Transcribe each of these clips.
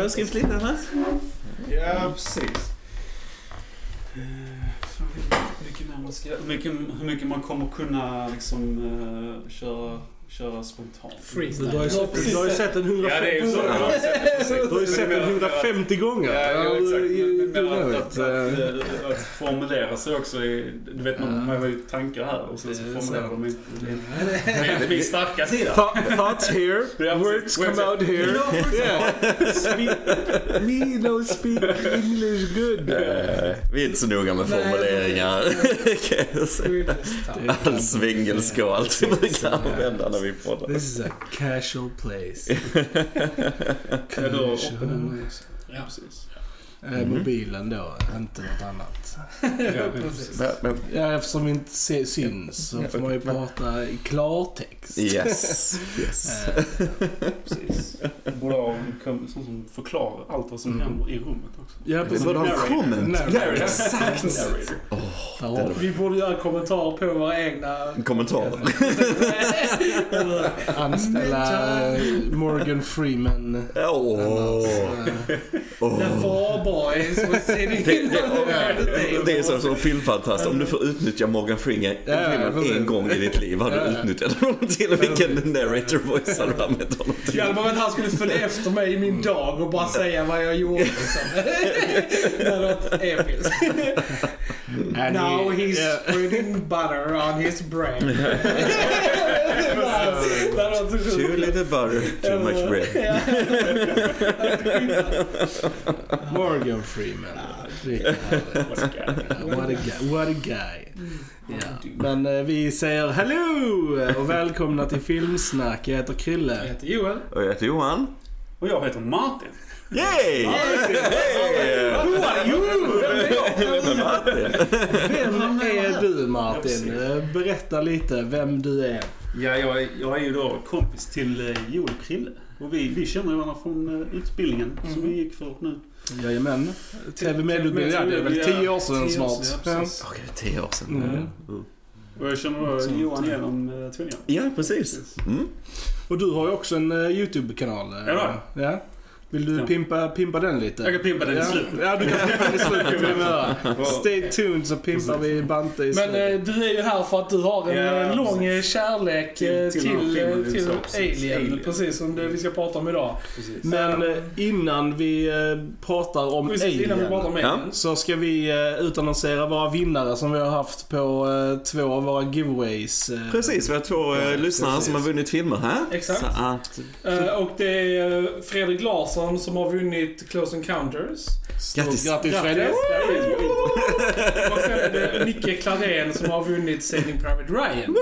du har skrivit lite eller? Ja, precis. Eh, hur mycket man ska- hur mycket, hur mycket man kommer kunna liksom eh, köra, köra spontant. Freestyle. Du har ju sett, du har ju sett den 150, Ja, det är ju så. du har ju sett den 150 gånger. Ja, jo, exakt. Men, men att, att, att, att, formulera sig också i, Du vet, man, man har ju tankar här och sen så formulerar de inte. Det är min starka sida. Thought- Thoughts here, Ja, words come out here. Yeah. Speak, me no speak English good. Eh, Vi är inte så noga med formuleringar. All svengelska och allt vi brukar använda när vi poddar. This is a casual place. Ja, du har uppe den. Ja. Precis. Eh, mobilen då, inte något annat. Ja, precis. Men, men, Ja, eftersom vi inte se, syns så får man ju prata i klartext. yes. yes. Eh, Precis. Borde ha en som förklarar allt vad som Mm. händer i rummet också. Ja, precis. Borde ha en comment. Narrator. Exakt. Du. Vi borde göra kommentarer på våra egna... Kommentar. Eller- Anställa Morgan Freeman. Åh. Annars, The Åh. four boys sitting Det, in det, the det är som, som filmfantast. Om du får utnyttja Morgan Freeman precis. en gång i ditt liv, har du ja. utnyttjat honom till? Vilken narrator voice hade du använt honom till? Hjalmar att han skulle följa efter mig i min dag och bara säga vad jag gjorde. Liksom. Det hade varit episkt. And Now he- he's spreading butter on his brain. Too sjukt. little butter, too much bread. Morgan Freeman. What a guy. What a guy. Ja. Men eh, vi säger hello och välkomna till Filmsnack. Jag heter Jag Krille. heter Joel. Och jag heter Johan. Och jag heter Martin. Yay! Who are you? Vem är du Martin? Eh, Berätta lite vem du är. Ja, jag, är- jag är ju då kompis till eh, Joel och Krille. Och vi, vi känner ju varandra från eh, utbildningen som vi gick för nu. Jajamän. TV-medieutbildning, ja det är väl tio år sedan snart. Okej, tio år sedan. Mm. Och jag känner då Johan genom uh, Tvillingar. Ja, precis. Mm. Och du har ju också en eh, YouTube-kanal. eh, Ja, ja. Vill du Ja. pimpa, pimpa den lite? Jag kan pimpa den i ja. slutet. Ja, du kan pimpa den i slutet. Stay tuned så pimpar vi Bante i Men slutet. eh, du är ju här för att du har en Ja, eh, lång eh, precis. kärlek Till- eh, till till, till. Alien, Alien. precis som det vi ska prata om idag. Precis. Men eh, innan vi eh, pratar om Precis innan vi Alien pratar om Ja. Alien. så ska vi eh, utannonsera våra vinnare som vi har haft på eh, två av våra giveaways. eh. Precis, vi har två eh, lyssnare som har vunnit filmer här. Exakt. Så att, Eh, och det är eh, Fredrik Larsson som har vunnit Close Encounters. Grattis. Grattis Fredrik! Grattis. Och sen är det Micke Klarén som har vunnit Saving Private Ryan.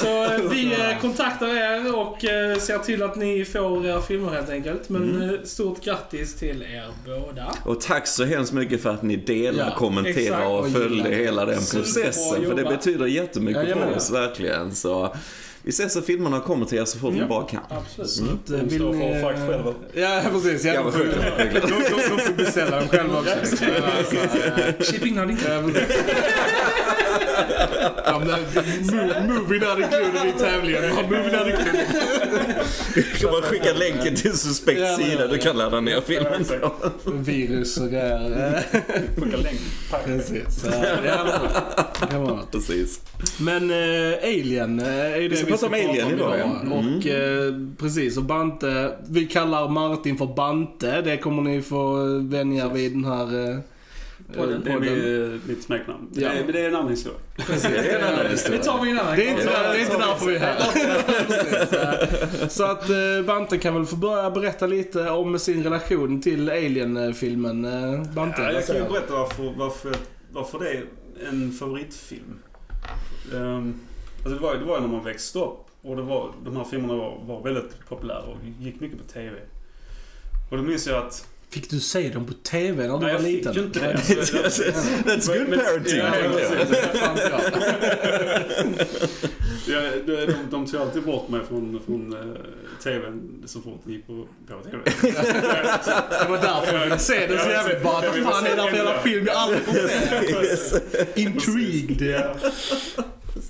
Så eh, vi eh, kontaktar er och eh, ser till att ni får era filmer helt enkelt. Men eh, stort grattis till er båda. och tack så hemskt mycket för att ni delar, Ja, kommenterar och följde hela den processen. För det betyder jättemycket Jajamän. för oss, verkligen. Så vi ses så filmerna kommer till er så fort vi bara kan. Absolut. Eh, De vill står ni... för fakt själva. Ja, precis. Ja, de, de, de, de får beställa dem själva också. eh, Shipping not included. Ja, men, mo- movie not included i tävlingen. Movie not included. Kan man skicka länken till suspekt sida du kan ladda ner filmen. Virus och grejer. Skicka länk. Precis. Ja, kan. Men eh, Alien eh, är det ska prata om Alien idag. Mm. Och eh, precis, och Bante, vi kallar Martin för Bante. Det kommer ni få vänja vid den här Podden. Det är mi- mitt smeknamn. Ja. Men det är en annan historia. Precis, det är en annan historia. Det tar vi en annan Det är inte, där, det är inte därför vi är här. Så att eh, Bante kan väl få börja berätta lite om sin relation till Alien-filmen. Eh, Bante, Ja, jag kan ju berätta varför, varför, varför det är en favoritfilm. Um, alltså det, var, det var när man växte upp och det var, de här filmerna var, var väldigt populära och gick mycket på TV. Och då minns jag att... Fick du se dem på TV när du Nej, var jag liten? fick ju inte det. That's good Men- parenting. Ja, ja, de, de, de tog alltid bort mig från, från uh, TVn så fort det gick på, på TV. Det var därför jag ville se den så jävligt bara. Vad fan är det för jävla film jag aldrig får se? Intrigued. Ja.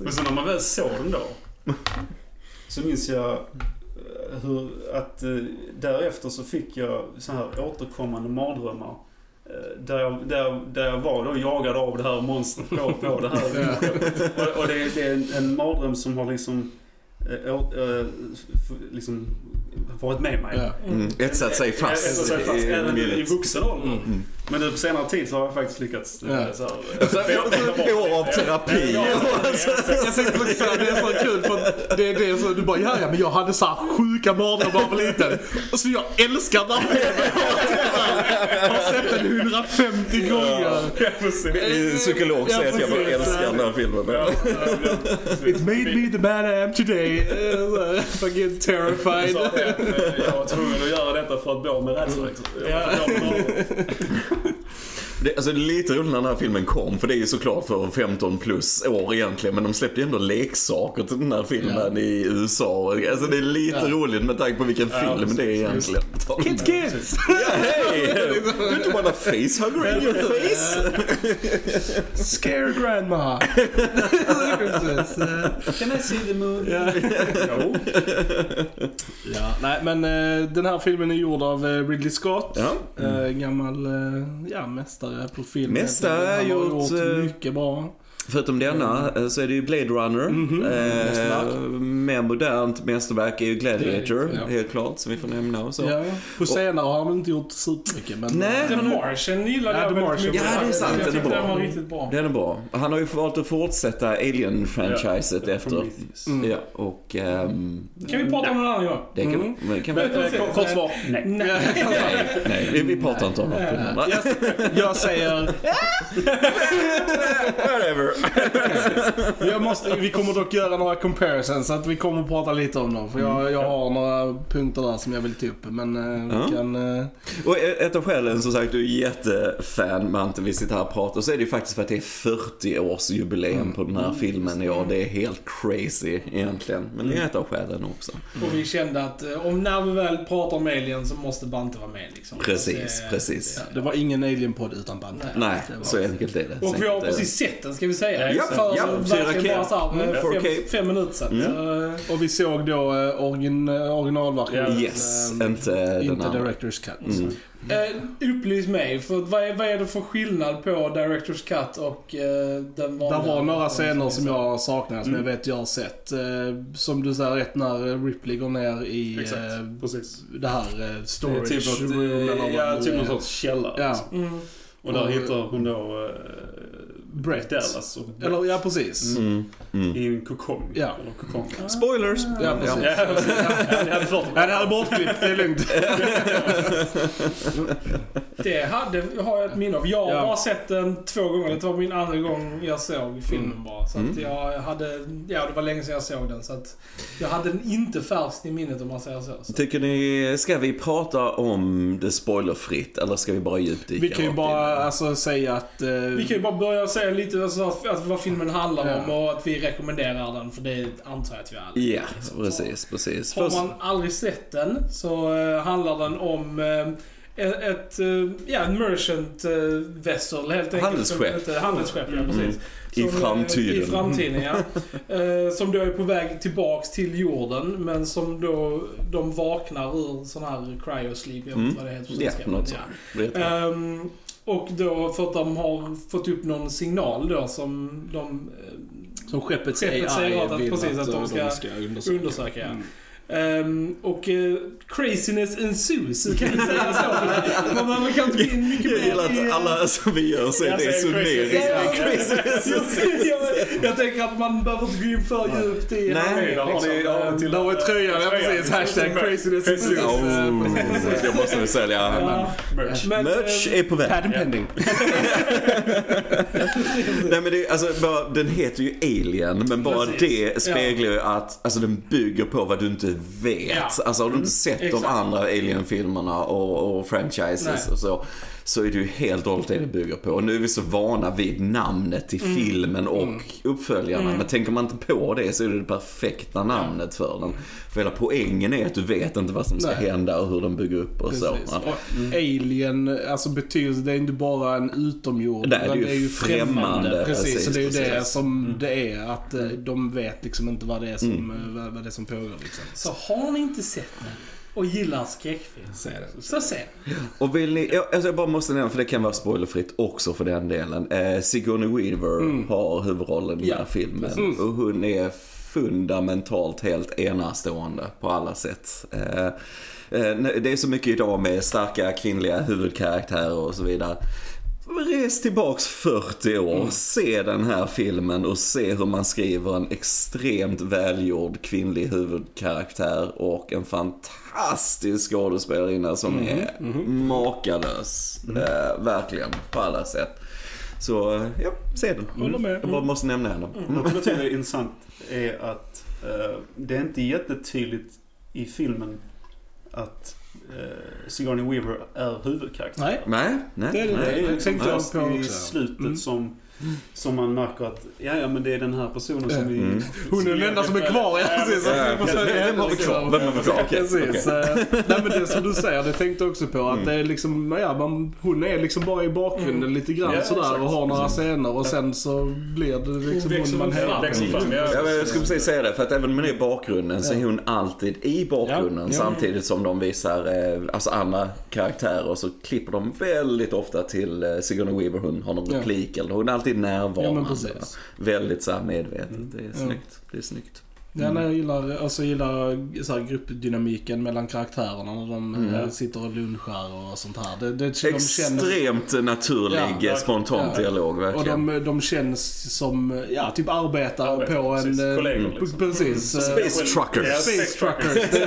Men så när man väl såg den då. Så minns jag... hur att eh, därefter så fick jag så här återkommande mardrömmar. eh, Där jag, där, där jag var då jagad av det här monstret på, på det här. Och, och det, det är en, en mardröm som har liksom, eh, å- f- liksom varit med mig. Ja. Mm. Etsat sig Etsat fast sig fast, i även i minnet. vuxen ålder. Mm. Men nu på senare tid så har jag faktiskt lyckats Ja. så år av terapi. Jag tänkte säga, det är så kul för det, det är så, du bara ja, ja men jag hade så här sjuka mardrömmar när jag var liten. Och så jag älskar den. Jag har sett den 150 gånger. Min psykolog säger att jag bara älskar den här filmen. It made me the man I am today. Eh, Fucking terrified. det eh, jag var tvungen att göra detta för att bli av med rädsla. Det, alltså, det är lite roligt när den här filmen kom, för det är ju såklart för 15 plus år egentligen, men de släppte ju ändå leksaker till den här filmen i USA. Alltså det är lite Ja. roligt med tanke på vilken Ja, film det är egentligen. Kids kids! Ja, hej! Du inte bara facehugger in your face? Scare grandma. Can I see the moon? ja. Jo. ja, nej men eh, den här filmen är gjord av eh, Ridley Scott. Ja. Eh, gammal ja, mästare på film. Mästare, har gjort, gjort eh, mycket bra. Förutom denna eh, så är det ju Blade Runner. Mhm, Eh, mästerverk. mer modernt mästerverk är ju Gladiator, Ja. helt klart, som vi får nämna och så. Ja, på senare har han inte gjort supermycket men... Nej. The han har- Martian gillade Ja, jag väldigt mycket. Ja, det är sant, den är bra. den var riktigt bra. Den är bra. Han har ju valt att fortsätta Alien-franchiset Ja, efter. Mm. Ja, och... ehm, Kan vi prata om den annan gång? det kan, Mm. kan vi, Men, eh, kort- Kort svar, nej. Nej. nej, vi, vi pratar inte om det. jag, jag säger... Whatever. Jag måste, vi kommer dock göra några comparisons så att vi kommer att prata lite om dem. För jag, jag har några punkter där som jag vill ta upp. Men eh, Ja. vi kan... Eh, Och ett av skälen, som sagt, du är jättefan med Ante, vi sitter här och pratar. Så är det ju faktiskt för att det är 40 års jubileum på den här filmen i år. Det är helt crazy egentligen. Men det är ett av skälen också. Och vi kände att eh, om när vi väl pratar om Alien så måste Bante vara med liksom. Precis, Det- precis. det var ingen Alien-podd utan band. Nej. Det så enkelt är det. Och vi har det. precis sett den ska vi säga. Ja, för ja, verkligen 4K. bara så här, Mm, eh, 4K. fem, fem minuter sedan. Mm. Eh, Och vi såg då eh, origin, originalversionen. Yes, eh, inte den inte andra. Directors Cut. Mm. Eh, upplys mig, för vad är, vad är det för skillnad på Directors Cut och eh, den vanliga? Det var några scener som jag saknade som Mm. jag vet jag har sett. Eh, som du säger rätt när Ripley går ner i Exakt, precis. det här Det är storage typ något, room eller ja, det typ någon sorts källare. Ja. liksom. Mm. Och där Och- hittar hon då Brett. Dallas och Brett Eller ja, precis. Mm. Mm. i en kokong. Ja. Eller kokong. Spoilers! Ja, precis. Ja, precis. Ja, ni hade fått Ja, är bortklippt, det är lugnt. Det hade, har jag ett minne av. Jag har Ja. bara sett den två gånger. Det var min andra gång jag såg filmen Mm. bara. Så att Mm. jag hade, ja det var länge sedan jag såg den. Så att jag hade den inte färskt i minnet om man säger så. så. Tycker ni, ska vi prata om det spoilerfritt eller ska vi bara djupdyka? Vi kan ju bara in? alltså, säga att... eh, Vi kan ju bara börja säga lite alltså, att vad filmen handlar Ja. om och att vi rekommenderar den. För det antar jag att vi alla Ja, liksom. precis, precis. Har man aldrig sett den så eh, handlar den om eh, ett, eh, ja, en merchant vessel helt enkelt. Handelsskepp. Handelsskepp, ja Mm. precis. I Som, eh, framtiden. I framtiden, ja. Som då är på väg tillbaks till jorden, men som då de vaknar ur sån här cryosleep, jag vet Mm. inte vad det heter på Ja, svenska. något men sånt. ja. Och då för att de har fått upp någon signal då som de eh, Som skeppets Skeppet AI säger att- vill precis, att eh, de ska undersöka. undersöka. Ja. Mm. Ehm, och eh, craziness ensues, kan vi säga så. Man, man kan inte in mycket Jag mer gillar i- att alla som vi gör så är Jag det säger summering. crazy. jag, jag, jag tänker att man behöver inte gå in för djupt i Nej, Där var tröjan, ja precis. Hashtag craziness ensues. Oh, jag måste väl sälja. Ja, Merch. Merch är på väg. Patent pending. Nej men det, alltså, bara, den heter ju Alien, men bara det speglar ju att alltså, den bygger på vad du inte vet. Ja. Alltså har du inte sett Exakt. de andra Alien-filmerna och, och franchises Nej. och så. Så är det ju helt och hållet det det bygger på. Och nu är vi så vana vid namnet till filmen och uppföljarna. Men tänker man inte på det så är det det perfekta namnet för den. För hela poängen är att du vet inte vad som ska Nej. hända och hur de bygger upp och så. Precis. Ja. Och Alien, alltså betyder det är inte bara en utomjording. Nej, det är utan ju främmande, Precis, precis, så det är ju det som det är. Att eh, de vet liksom inte vad det är som, eh, vad, vad det är som pågår liksom. Så har ni inte sett den och gillar skräckfilm, är det. så se den. Och vill ni, ja, alltså jag bara måste nämna, för det kan vara spoilerfritt också för den delen. Eh, Sigourney Weaver har huvudrollen i den här filmen. Och hon är fundamentalt helt enastående på alla sätt. Eh, eh, det är så mycket idag med starka kvinnliga huvudkaraktärer och så vidare. Res tillbaks 40 år, se den här filmen och se hur man skriver en extremt välgjord kvinnlig huvudkaraktär och en fantastisk skådespelarinna som är makalös. Eh, verkligen, på alla sätt. Så, eh, ja, se den. Håller med. Jag bara måste nämna henne. Något som jag tycker är intressant är att eh, det är inte jättetydligt i filmen att Sigourney Weaver är huvudkaraktär. Nej. Nej, nej. Det är det. nej. Jag tänkte först på i också. slutet Mm. som, som man märker att ja, ja, men det är den här personen som vi... Mm. Hon är den enda som är kvar, ja precis. Vi följa Vem har vi kvar? Vem har vi kvar? Precis. Eh, Nej men det som du säger, det tänkte jag också på. Att Mm. det är liksom, ja, man, hon är liksom bara i bakgrunden lite grann Ja, sådär exakt. och har några scener och sen så blir det liksom hon man ja. Jag skulle precis säga det, för att även om hon är i bakgrunden så är hon alltid i bakgrunden samtidigt som de visar eh, alltså andra karaktärer och så klipper de väldigt ofta till eh, Sigourney Weaver, hon har någon Ja. replik eller hon är alltid Ja, närvarande. men precis. väldigt så här medvetet, det är Ja. snyggt. Det är snyggt. Ja, nej, jag gillar, alltså, jag gillar så här, gruppdynamiken mellan karaktärerna när de Mm. eh, sitter och lunchar och sånt här. Det, det, de känns, Extremt naturlig, Ja, spontant ja. dialog och verkligen. de, de känns som, ja, typ arbetare Arbetare, på en... precis. eh, Kollegor, liksom. Precis. eh, Space truckers. Ja, Space Truckers, det är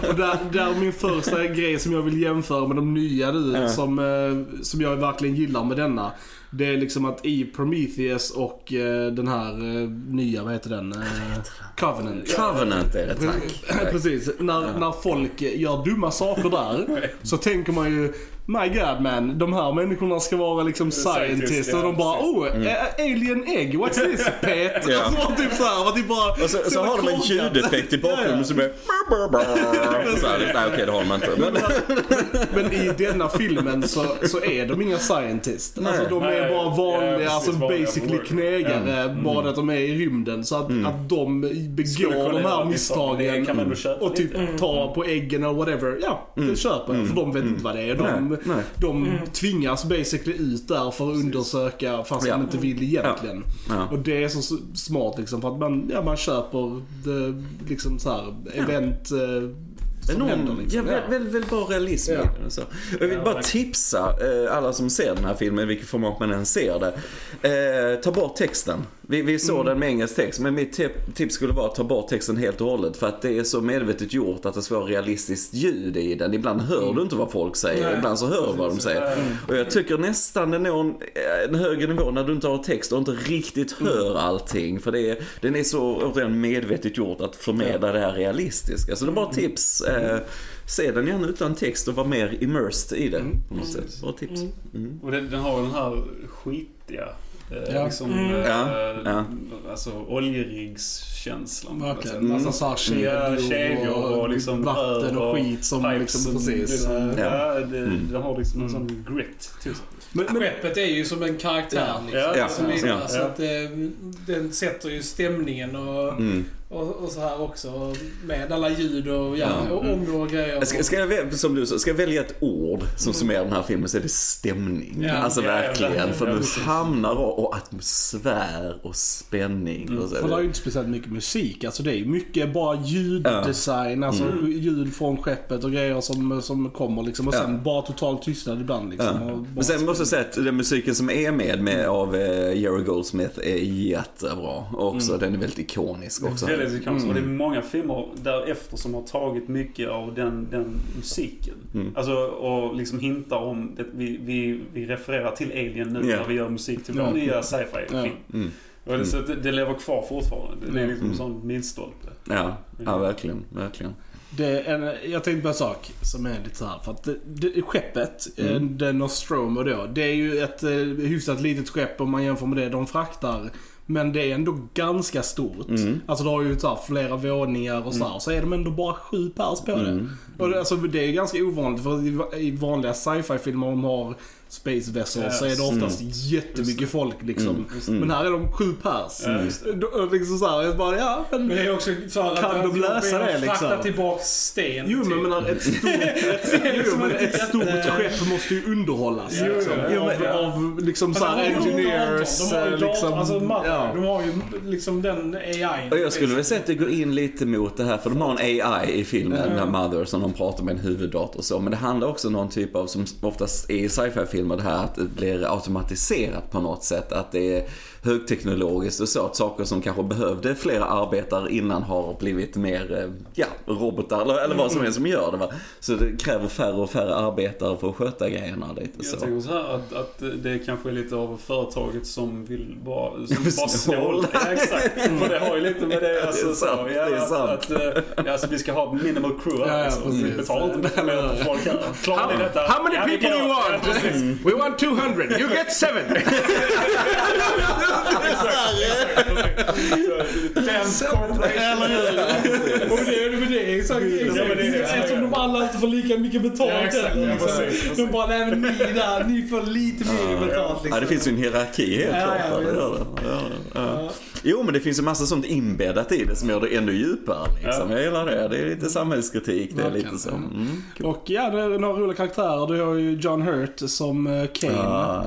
det. Och där, där är min första grej som jag vill jämföra med de nya nu, Ja. som, eh, som jag verkligen gillar med denna. Det är liksom att i Prometheus och eh, den här eh, nya, vad heter den? Eh, Covenant. Covenant är det, tack. Precis. När, när folk gör dumma saker där så tänker man ju My God man, de här människorna ska vara liksom Scientist, scientists och de bara oh, eh, alien egg, what's this pet? Ja. Alltså, typ såhär, man typ bara... Och så, så har de en ljudeffekt i bakgrunden Ja, ja. som är... Så här, Nej okej, det har de inte. Men, Men i denna filmen så, så är de inga scientists. Alltså de är Nej, bara vanliga, alltså basically knegare. Bara att de är i rymden. Så att, att de begår de här misstagen och typ tar på äggen och whatever. Ja, det köper jag. För de vet inte vad det är. De, Nej, nej. de tvingas basically ut där för att undersöka fast Ja. de inte vill egentligen. Ja. Och det är så smart liksom för att man, ja, man köper det, liksom så här event eh, Enorm, händer ja, liksom. väldigt, väldigt, väldigt bra realism i Ja. den. och Så. Jag vill bara tipsa eh, alla som ser den här filmen, i vilket format man än ser det. Eh, ta bort texten. Vi, vi såg den med engelsk text, men mitt tip- tips skulle vara att ta bort texten helt och hållet. För att det är så medvetet gjort att det ska vara realistiskt ljud i den. Ibland hör du inte vad folk säger, Nej. ibland så hör du vad de säger. Och jag tycker nästan det når en, en högre nivå när du inte har text och inte riktigt hör allting. För det är, den är så återigen medvetet gjort att förmedla det här realistiska. Så det är bara tips. Eh, se den gärna utan text och var mer immersed i det. På något sätt. Bra tips. Mm. Och den, den har den här skitiga, Ja. liksom, Mm. eh, Ja, ja. alltså oljerigskänslan. Verkligen. Massa så här kedjor, kedjor och liksom vatten rör och skit som liksom som precis. Liksom, eh, ja, det, Mm. den har liksom en Mm. sån grit till sig. Men, men, Skeppet är ju som en karaktär Ja. liksom. Ja, ja. Alltså Ja. att det, den sätter ju stämningen och, Mm. Och, och så här också. Med alla ljud och, ja, Ja. och ångor och grejer. Ska, ska jag, som du sa, ska jag välja ett ord som summerar den här filmen så är det stämning. Ja. Alltså Ja, ja, verkligen. För Ja, du hamnar och, och atmosfär och spänning. Och så. för det är ju inte speciellt mycket musik. Alltså det är mycket bara ljuddesign. Alltså ljud från skeppet och grejer som, som kommer liksom. Och sen Ja. bara total tystnad ibland liksom. Ja. Och bara Men sen måste jag säga att den musiken som är med, med av eh, Jerry Goldsmith är jättebra. Också, Den är väldigt ikonisk också. Ikonisk. Mm. Och det är många filmer därefter som har tagit mycket av den, den musiken. Mm. Alltså, och liksom hintar om, det, vi, vi, vi refererar till Alien nu Ja. när vi gör musik till vår Ja. nya sci-fi-film. Mm. Och det, så det, det lever kvar fortfarande. Det är liksom Mm. en sån milstolpe. Ja, ja, verkligen, verkligen. Det är en, jag tänkte på en sak som är lite så här. För att det, det, skeppet, Mm. mm. den Nostromo då, det är ju ett eh, hyfsat litet skepp om man jämför med det de fraktar. Men det är ändå ganska stort. Mm. Alltså det har ju så här flera våningar och så här. Så är de ändå bara sju pers på det. Mm. Och det, alltså, det är ganska ovanligt för i, vanliga sci-fi filmer om de har Space Vessels så är det oftast jättemycket folk liksom. Men här är de sju pers. Ja, och liksom så här, jag bara, ja men... Men det är också för att Kan de lösa det, liksom? Frakta tillbaks sten. Jo men menar ett stort, ett, jo, men ett stort skepp måste ju underhållas. Jo, liksom. jo, av, men- av liksom såhär de har ju engineers. De har ju eh, liksom, alltså Mother, ja. de har ju liksom den AI. Och jag skulle väl säga att det går in lite mot det här, för de har en AI i filmen, den här Mother, som de pratar med en huvuddator och så. Men det handlar också om någon typ av, som oftast är i sci-fi-filmer, det här att det blir automatiserat på något sätt. Att det är högteknologiskt och så. Att saker som kanske behövde flera arbetare innan har blivit mer, eh, ja, robotar eller, eller vad som helst som gör det. Va? Så det kräver färre och färre arbetare för att sköta grejerna lite så. Jag tänker så här att, att det kanske är lite av företaget som vill bara, som bara snål. Ja, exakt. För det har ju lite med det alltså, Det är sant, så, ja, det är att- sant. Att, eh, ja, alltså, vi ska ha minimal crew här. Ja, ja, liksom. precis. Vi betalar inte mer på folk här. Klarar ni detta? How many people you want? Ja. We want 200, you get 7! Damn corporation. Och det, men det är exakt, exakt Ja, men det är det. eftersom de alla inte får lika mycket betalt Ja, exakt. heller, Ja, liksom. precis, precis. De bara, nej men ni där, ni får lite mer betalt liksom. Ja, det finns ju en hierarki helt Ja, klart. ja, Ja. Ja, ja. Jo, men det finns ju massa sånt inbäddat i det som gör det ännu djupare. Liksom. Jag gillar det. Det är lite samhällskritik. Det är lite så. Mm. Och ja, det är några roliga karaktärer. Du har ju John Hurt som eh, Kane. Ah.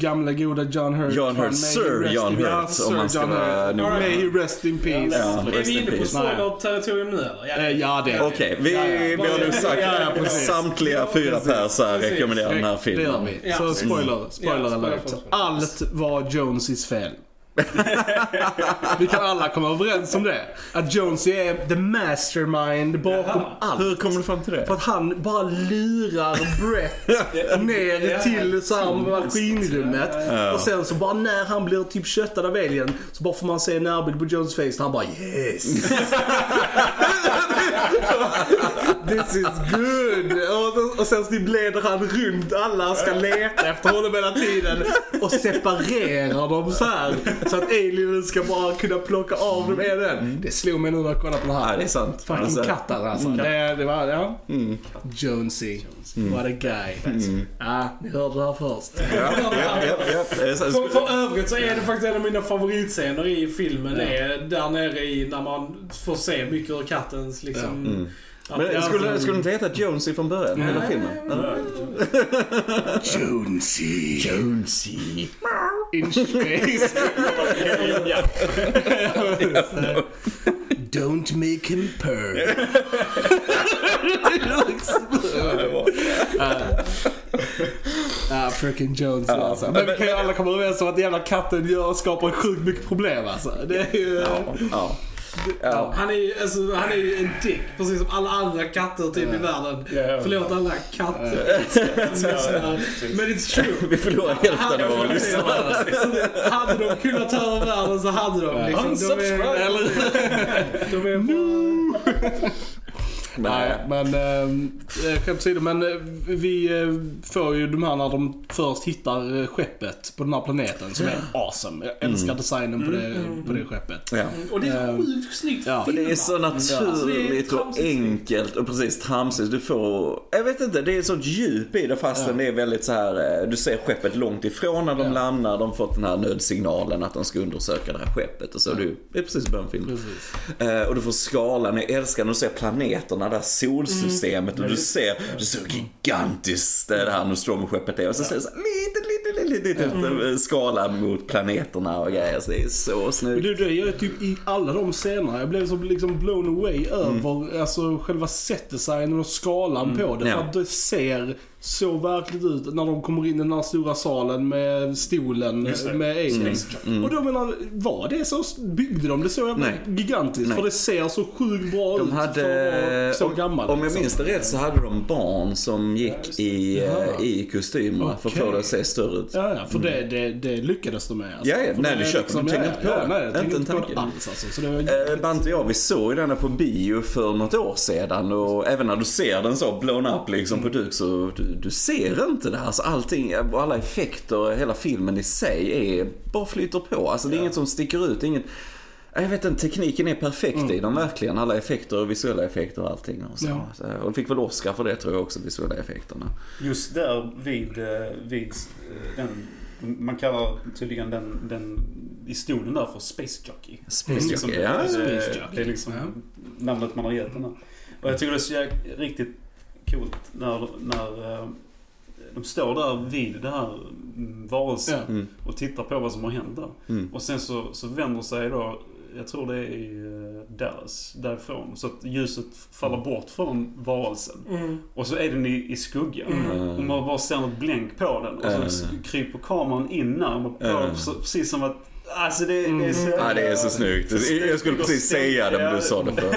Gamla goda John Hurt. John Hurt, Sir rest John in- ja, Hurt, Sir om man ska John vara Hurt. May he rest in peace. Ja. Är vi inne på spoiler-territorium nu eller? Ja, det är Okej, vi, Ja, ja. vi har nu sagt Ja, ja, samtliga fyra pers rekommenderar den här Det gör filmen. vi. Ja. Så spoiler, Ja, spoiler alert. Allt var Jonesis fel. vi kan alla komma överens om det. Att Jonesy är the mastermind bakom Jaha. allt. Hur kommer du fram till För det? att han bara lurar Brett ner till så här maskinrummet. Och sen så bara när han blir typ köttad av alien så bara får man se en närbild på Jones face han bara yes. This is good. Och, och sen så leder han runt alla och ska leta efter honom hela tiden. Och separerar dem så här. Så att alienen ska bara kunna plocka av dem en en. Det slog mig nu när jag kollade på den här. Ja, det är sant. Fucking Alltså, kattar alltså. Det, det var, ja. Jonesy. What a guy. Ja, ni hörde det här först. Ja, ja, ja, ja. Det För, för övrigt så är det faktiskt en av mina favoritscener i filmen. är där nere i när man får se mycket ur kattens liksom... Men skulle, skulle inte heta Jonesy från början, hela filmen? Jonesy. Jonesy. In space. Ja. Don't make him purr. Ja, fröken Jones alltså. Men vi kan ju alla komma överens om att den jävla katten gör, skapar sjukt mycket problem alltså. Det är ju... Ja. Ja. Han är ju alltså, han är ju en dick, precis som alla andra katter typ i världen. Ja, ja. Förlåt alla katter. Men it's true. Vi förlorar hälften av våra lyssnare. Hade de kunnat ta över världen så hade de. Liksom. De är, de är Nej, men äh, skämt åsido, men eh, vi eh, får ju de här när de först hittar eh, skeppet på den här planeten som är awesome. Jag älskar designen på det, på det skeppet. Ja. Och det är sjukt snyggt Ja. För det är så Alltså, naturligt och tramsigt. enkelt och precis tramsigt. Du får, jag vet inte, det är sånt djup i det fastän det är väldigt så här. eh, du ser skeppet långt ifrån när de Ja. landar. De har fått den här nödsignalen att de ska undersöka det här skeppet och så. Du, det är precis början filmen. Precis. Eh, och du får skalan, jag älskar när du ser planeterna, det här solsystemet och du ser, du ser hur gigantiskt det här Nostromo-skeppet är. Och så ser du så här, lite, lite, lite, lite, lite skala mot planeterna och grejer. Så det är så snyggt. du, det gör typ i alla de scenerna. Jag blev så liksom blown away över alltså själva setdesignen och skalan på det. Ja. För att det ser såg verkligt ut när de kommer in i den här stora salen med stolen med alien. Space Jockey. Mm. Och då menar, var det så? Byggde de det så jävla Nej. gigantiskt? Nej. För det ser så sjukt bra ut De för att hade, vara så om, gammal. om jag liksom. minns det rätt så hade de barn som gick i, eh, i kostymerna för att få det att se större ut. Ja, ja, för det, det, det lyckades de med. Alltså. Ja, ja, För nej, det det köper man. Tänker inte på ja, det. Nej, jag en inte på det tanke. alls alltså. Så det var Eh, Bante och jag, vi såg ju denna på bio för något år sedan och även när du ser den så blown up liksom på duk så du, du ser inte det. Alltså allting, alla effekter, hela filmen i sig är, bara flyter på. Alltså det är inget som sticker ut, inget jag vet inte, tekniken är perfekt i dem verkligen. Alla effekter, visuella effekter och allting. Och, så. Ja. Och de fick väl Oscar för det tror jag också, visuella effekterna. Just där vid, eh, vid eh, den, man kallar tydligen den, den i stolen där för Space Jockey. Space Liksom, Jockey, ja. det- Space Det är liksom Ja. namnet man har gett den här. Och jag tycker det är så riktigt coolt när, när eh, de står där vid det här mm, varelsen Ja. Mm. och tittar på vad som har hänt där. Mm. Och sen så, så vänder sig då, jag tror det är eh, Dallas, därifrån. Så att ljuset faller bort från varelsen. Mm. Och så är den i, i skuggan. Mm. Och man bara ser något blänk på den. Och så Mm. kryper kameran in närmare. Mm. Precis som att, alltså det, det är så... Mm. Ja, det är så snyggt. Jag skulle precis säga det men du sa det för.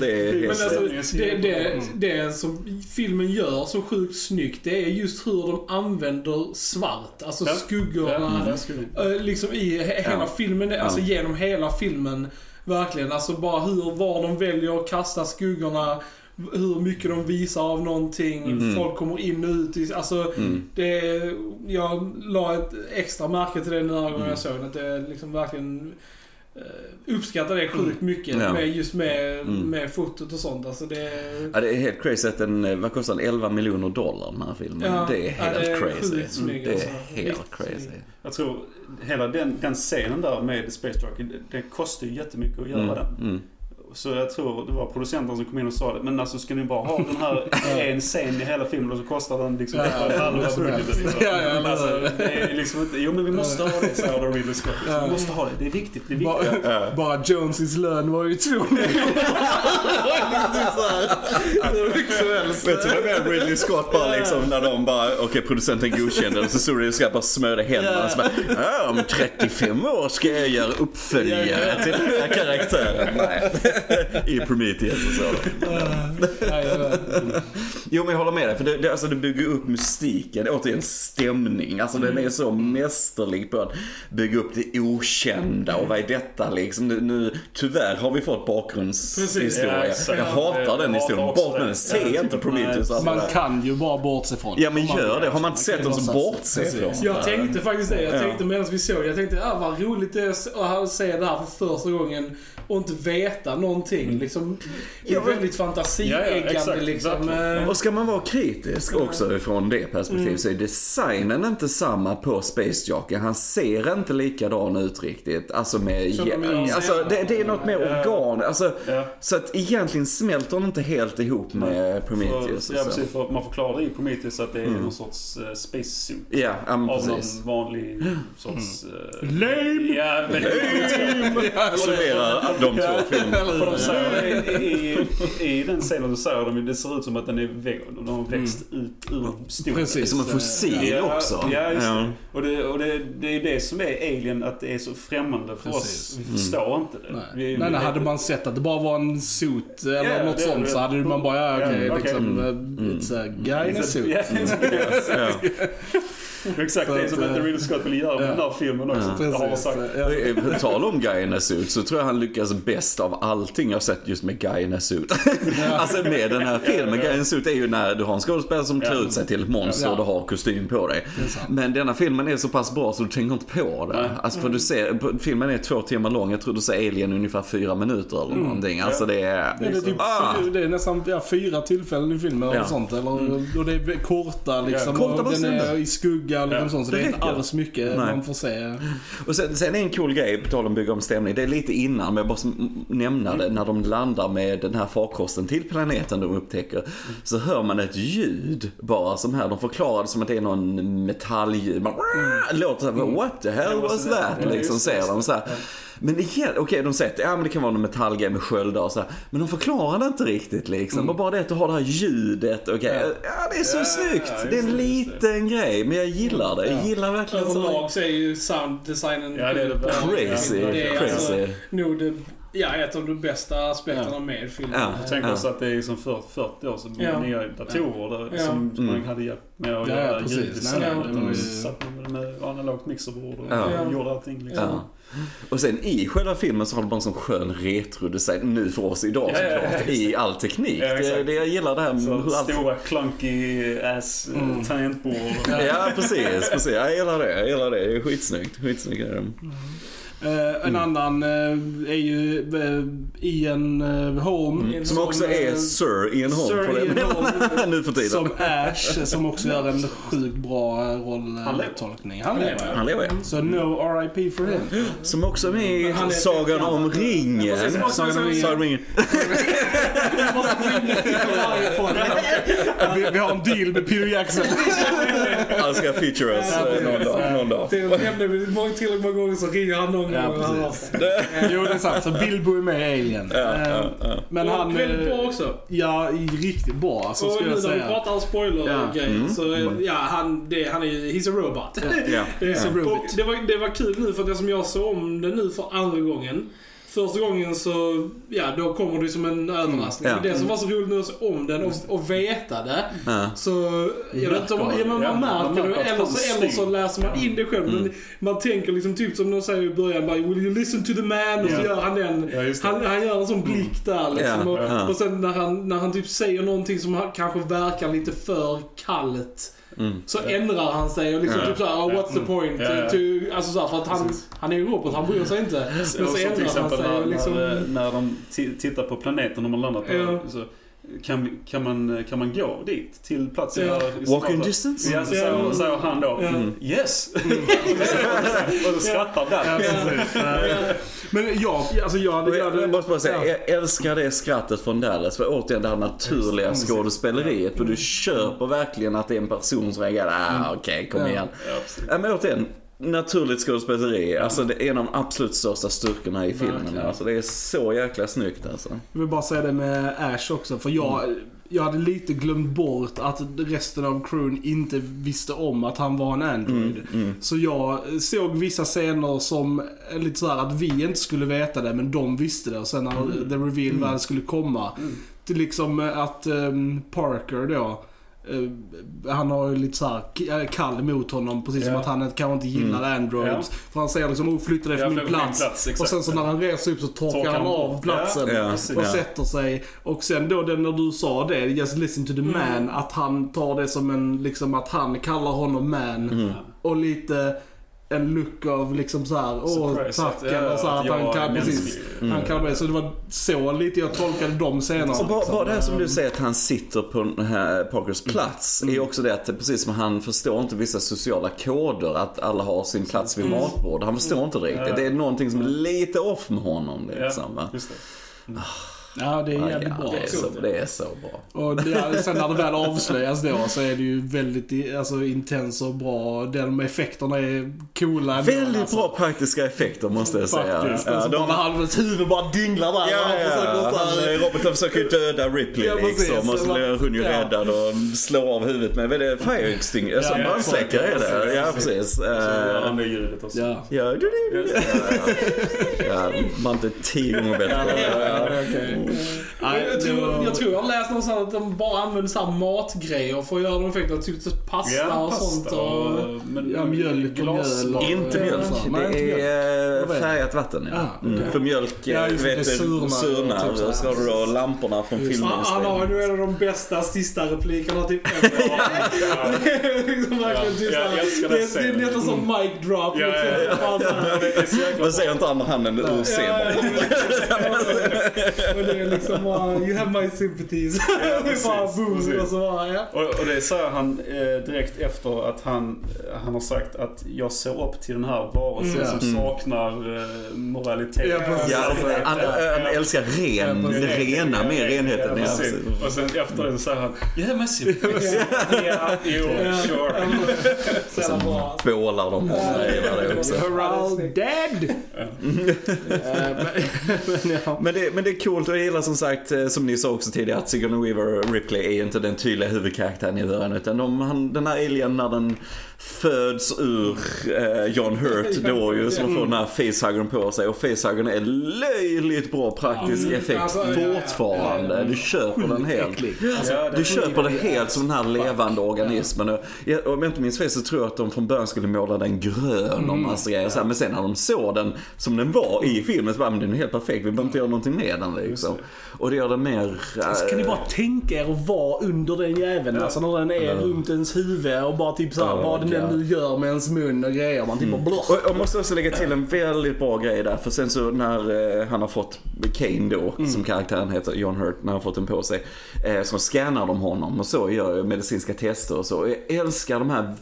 Det är helt alltså, det, det, det som filmen gör så sjukt snyggt, det är just hur de använder svart. Alltså Ja. skuggorna. Ja, eh, liksom i he- hela Ja. filmen, alltså Ja. genom hela filmen. Verkligen, alltså bara hur, var de väljer att kasta skuggorna. Hur mycket de visar av någonting. Mm. Folk kommer in och ut. Alltså, Mm. det, jag la ett extra märke till det den här gången Mm. jag såg. Att det liksom verkligen eh, uppskattar det sjukt mycket. Ja. Med, just med, Mm. med fotot och sånt. Alltså det, Ja, det är helt crazy att den, eh, vad kostar den? 11 miljoner dollar den här filmen. Ja, det är ja, helt det är crazy. sjukt snygg, det alltså. är helt Riktigt crazy. snygg. Jag tror hela den, den scenen där med Space det, det kostar ju jättemycket att göra Mm, den. mm. Så jag tror det var producenten som kom in och sa det. Men alltså ska ni bara ha den här en scen i hela filmen och så kostar den liksom Ja, ja, halva budgeten. Ja, ja, ja. alltså, det är liksom inte, jo men vi måste ha det säger då Ridley Scott. Vi måste ha det, det är viktigt. Det är viktigt. Bara, bara Jonesis lön var ju två miljoner. Vet du vad med Ridley Scott bara liksom när de bara, okej producenten godkände den så stod det ska bara smörja händerna så bara, ja, om 35 år ska jag göra uppföljare till den här karaktären. Nej. I Prometheus och så. Jo men jag håller med dig, för det, det, alltså, det bygger upp mystiken, återigen stämning. Alltså den är så mästerlig på att bygga upp det okända och vad är detta liksom. Nu, nu, tyvärr har vi fått bakgrundshistoria. Ja, jag hatar den historien. Bort med den, se inte Prometheus. nej. Alltså. Man kan ju bara bortse från Ja men gör det, har man inte sett den så bortse ifrån. Jag tänkte faktiskt det. Jag Ja. tänkte medan vi såg jag tänkte ah, vad roligt det är att se det här för första gången och inte veta någonting. Liksom, det är Ja, väldigt Ja, ja, fantasieggande exakt, liksom. Eh, Och ska man vara kritisk också ifrån det perspektivet så är designen inte samma på Space Jockey. Han ser inte likadan ut riktigt. Alltså med... Gör Alltså det, det är något mer Ja. organ. Alltså, Ja. Så att egentligen smälter de inte helt ihop med Prometheus. För, ja och så. precis, för man förklarar i Prometheus att det är Mm. någon sorts uh, space suit. Ja, ja men Av precis. någon vanlig sorts... eh, Lame! Ja, men Summerar de två filmerna. De säger i, i, i den scenen så säger de ju det ser ut som att den är väg, de har växt ut ur stolen. Precis. Som en fossil Ja, också. Ja, just Ja. det. Och, det, och det, det är det som är Alien, att det är så främmande för Precis. oss. Vi förstår inte det. Nej. Vi, nej, nej, vi- hade man sett att det bara var en suit eller Ja, något det- sånt så hade man bara, ja okej, Ja, okej. liksom, Mm. uh, it's a guy in a suit. Exakt det som Så att, inte Ridley Scott vill göra med den här filmen också. Ja. Det har man Precis. sagt. Ja. På tal om Guy in a suit så tror jag han lyckas bäst av allting jag sett just med Guy in a suit. alltså med den här filmen. Guy in a suit är ju när du har en skådespelare som klär ut sig till ett monster och du har kostym på dig. Är. Men denna filmen är så pass bra så du tänker inte på det. Alltså för du ser, filmen är två timmar lång. Jag tror du ser Alien ungefär fyra minuter eller någonting. Alltså det är... Det, är typ, Ah. det är nästan ja, fyra tillfällen i filmen eller sånt. Eller, Och det är korta liksom. Korta och den är i skugga liksom Ja. sånt. Så Det det, är inte alls mycket Nej. man får se. Och sen, sen är en cool grej, på tal om bygga om stämning, det är lite innan, men jag bara nämna det, när de landar med den här farkosten till planeten de upptäcker, så hör man ett ljud bara som här, de förklarar det som att det är någon metallljud, man låter så här, what the hell was that? Liksom ser de så här. Men det är helt, okej de säger att ja, men det kan vara någon metallgrej med sköldar och sådär. Men de förklarar det inte riktigt liksom. Mm. Bara det att du har det här ljudet, okej. Ja. det är så Ja, snyggt. ja, det är en det, liten grej, men jag gillar det. Jag gillar verkligen så. Överlag så är ju sounddesignen Ja, det är det. Crazy, Det är alltså crazy. nog det, ja, ett av de bästa aspekterna med filmen. Ja. Tänk Ja. också att det är som 40, 40 år sedan Ja. nya datorer där, Ja. som som man Mm. hade hjälp med att Ja, göra ljuddesign. Var de satt med, med analogt mixerbord och Ja. gjorde allting liksom. Ja. Och sen i själva filmen så har de bara en sån skön retrodesign nu för oss idag Ja, ja, ja, såklart. exakt. I all teknik. Ja, det, det jag gillar det här med Så hur allt... stora clunky ass eh, Mm. tangentbord. Ja, precis, precis. Jag gillar det. Jag gillar det. Det är skitsnyggt. Skitsnyggt är det. Eh, en annan eh, är ju eh, Ian eh, Holm. Mm. Som också är eh, Sir Ian Holm Sir Ian. Holm, nu för tiden. Som Ash, eh, som också gör en sjukt bra rolltolkning. Han lever. Han lever. Så no RIP for him. Som också är med i Sagan om ringen. Som Sagan om ringen. vi, vi har en deal med Peter Jackson. Han ska feature us Ja, eh, någon dag. Någon dag. Till nämnde vi många- tillräckligt många gånger så ringer han någon Ja, gång och jo, det är sant. Så Bilbo är med i Alien. Ja, Eh, ja, ja. Men Och han... väldigt eh, bra också. Ja, riktigt bra alltså, och nu när vi pratar om spoiler-grejer Mm. så eh, ja, han, det, han är ju, he's a robot. Ja. Det, He's a och robot. det, var, det var kul nu för att det som jag såg om det nu för andra gången. Första gången så, ja då kommer det som en överraskning. Ja. Men det som var så roligt nu att om den och, och veta det. Ja. Så, jag vet inte om, ja, man. man Ja, märker det. Eller så, eller så läser man in det själv. Mm. Men man tänker liksom typ som de säger i början, bara, Will you listen to the man? Och så Ja. gör han den. Ja. Han, han gör en sån blick där liksom. Ja, och, ja. och sen när han, när han typ säger någonting som kanske verkar lite för kallt. Mm. Så ändrar han sig och liksom Ja. typ såhär, oh, what's the Mm. point? Ja. To, alltså såhär, för att han, Precis. han är ju robot, han bryr sig inte. Men så ändrar han sig när, och liksom... när, när de ti- tittar på planeten de har landat på. Så kan, kan, man, kan man gå dit? Till platsen Ja. där... Walking distance? Ja, så Ja. säger, säger han då. Ja. Mm. Yes! och så skrattar Ja, där. Eh, Men jag, alltså jag... Och jag, Jag, jag måste bara säga, ja. jag älskar det skrattet från Dallas. För återigen det här naturliga Mm. skådespeleriet. För du köper verkligen att det är en person som reagerar, ah okej kom Ja. igen. Ja. Ja, men återigen, naturligt skådespeleri. Alltså det är en av de absolut största styrkorna i filmen. Verkligen. Alltså det är så jäkla snyggt alltså. Jag vill bara säga det med Ash också, för jag, jag hade lite glömt bort att resten av crewen inte visste om att han var en Android. Mm. Så jag såg vissa scener som lite såhär att vi inte skulle veta det, men de visste det. Och sen när Mm. the reveal väl skulle komma. Till liksom att ehm, Parker då, han har ju lite såhär k- kall mot honom, precis som Ja. att han kanske inte gillar Mm. Androids. För han säger liksom, oh flytta dig Ja, från min plats. plats, och sen så när han reser upp så torkar Torkar han av platsen Ja, och ja. sätter sig. Och sen då det, när du sa det, just listen to the man, att han tar det som en, liksom att han kallar honom man. Mm. Och lite en look av liksom så här, åh tack, eller så här, att han är kan, precis. Mm. Han kan det. Så det var så lite jag tolkade de scenerna. Och bara, liksom. bara det här som du säger att han sitter på den här Parkers plats. Är ju också det att precis som han förstår inte vissa sociala koder. Att alla har sin plats vid matbord. Han förstår inte riktigt. Det är någonting som är lite off med honom liksom. Ja, va? just det. Ja, det är Ja, jävligt ja, bra. det, är så, det är så bra. Och det, sen när det väl avslöjas då så är det ju väldigt alltså, intens och bra. De effekterna är coola. Väldigt alltså. bra praktiska effekter måste jag säga. Faktiskt. Ja, alltså, de, bara hans huvud bara dinglar där. Ja, han ja, han, Robert försöker ju döda Ripley Ja, liksom och så blir hon ju Ja. räddad och slår av huvudet med, vad är det, fire extinguisher? Alltså Ja, brandsläckare är det. Ja, precis. Så gör Eh, han det ljudet också. Ja. Ja, man inte tio gånger bättre. Jag, tror, jag tror jag har läst någonstans att de bara använder så matgrejer för att göra de effekterna. Typ pasta Ja, och sånt. Och, och... men- Ja, mjölk och mjöl och- Inte mjölk, det är färgat vatten. Ja. Ah, Mm. okej. För mjölk, Ja, just det, vet det surnar typ så har du då lamporna från Just det. han, han har ju en av de bästa sista replikerna typ. Det är liksom Ja, det, är- nästan som mic drop. Ja, ja, liksom. ja. Man ser inte andra handen ur Ja, scenen. det det är liksom bara, you have my sympathies. Ja, det är bara precis, boom precis. och så bara, ja. Och, och det säger han eh, direkt efter att han, han har sagt att jag ser upp till den här varelsen Mm. som Mm. saknar eh, moralitet. Ja, precis. Ja, han, han älskar ren, Ja, precis. rena med renheten. Ja, Ja, precis. precis. Och sen efter det så säger han You have my sympathies. Ja, jo, sure. Så bra. Bålar de honom, det också. We're all dead! Eh, men, men ja. Men det, men det är coolt gillar som sagt, eh, som ni sa också tidigare, att Sigourney Weaver och Ripley är inte den tydliga huvudkaraktären i början. Utan de, han, den här alien när den föds ur eh, John Hurt då ju, som får den här facehuggern på sig. Och facehuggern är löjligt bra praktisk Mm, effekt alltså, ja, ja, fortfarande. ja, ja. Du köper den helt. Det- Du köper det helt som den här levande organismen. Och Om jag inte minns fel så tror jag att de från början skulle måla den grön och massa grejer. Så här. Men sen när de såg den som den var i filmen så bara, men den är helt perfekt. Vi behöver inte göra någonting med den liksom. Och det gör den mer... Alltså, kan ni bara tänka er att vara under den jäveln? Alltså när den är runt ens huvud och bara typ såhär, vad den ja. nu gör med ens mun och grejer. Man typ bara blå. Och jag måste också lägga till en väldigt bra grej där. För sen så när eh, han har fått Kane då, som karaktären heter, John Hurt, när han har fått den på sig. Eh, så scannar de honom och så gör medicinska tester och så. Jag älskar de här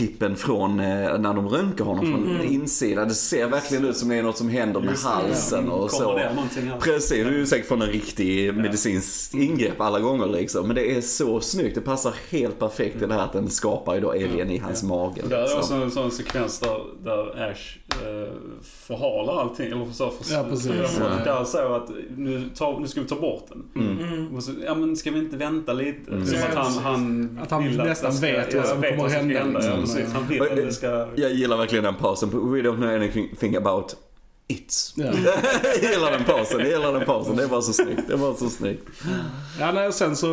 videoklippen från eh, när de röntgar honom från insidan. Det ser verkligen ut som det är något som händer med Just det, halsen ja. och så. det? Precis, det är ju säkert från en riktig medicinsk ingrepp alla gånger liksom. Men det är så snyggt, det passar helt perfekt i det här att den skapar ju då alien i hans mage. Och där är liksom. också en sån sekvens där, där Ash eh, förhalar allting. Eller så för, Ja, precis. För, Ja. Där så att nu, tar, nu ska vi ta bort den. Mm. Och så, ja men ska vi inte vänta lite? Mm. Som Ja, att han, han Att han nästan det ska- vet vad som vet kommer hända, Ja, liksom. Precis. Han vill att det ska... Jag gillar verkligen den pausen. We don't know anything about it. Ja. jag gillar den pausen, jag gillar den pausen. Det var så snyggt. Det var så snyggt. Ja, nej, och sen så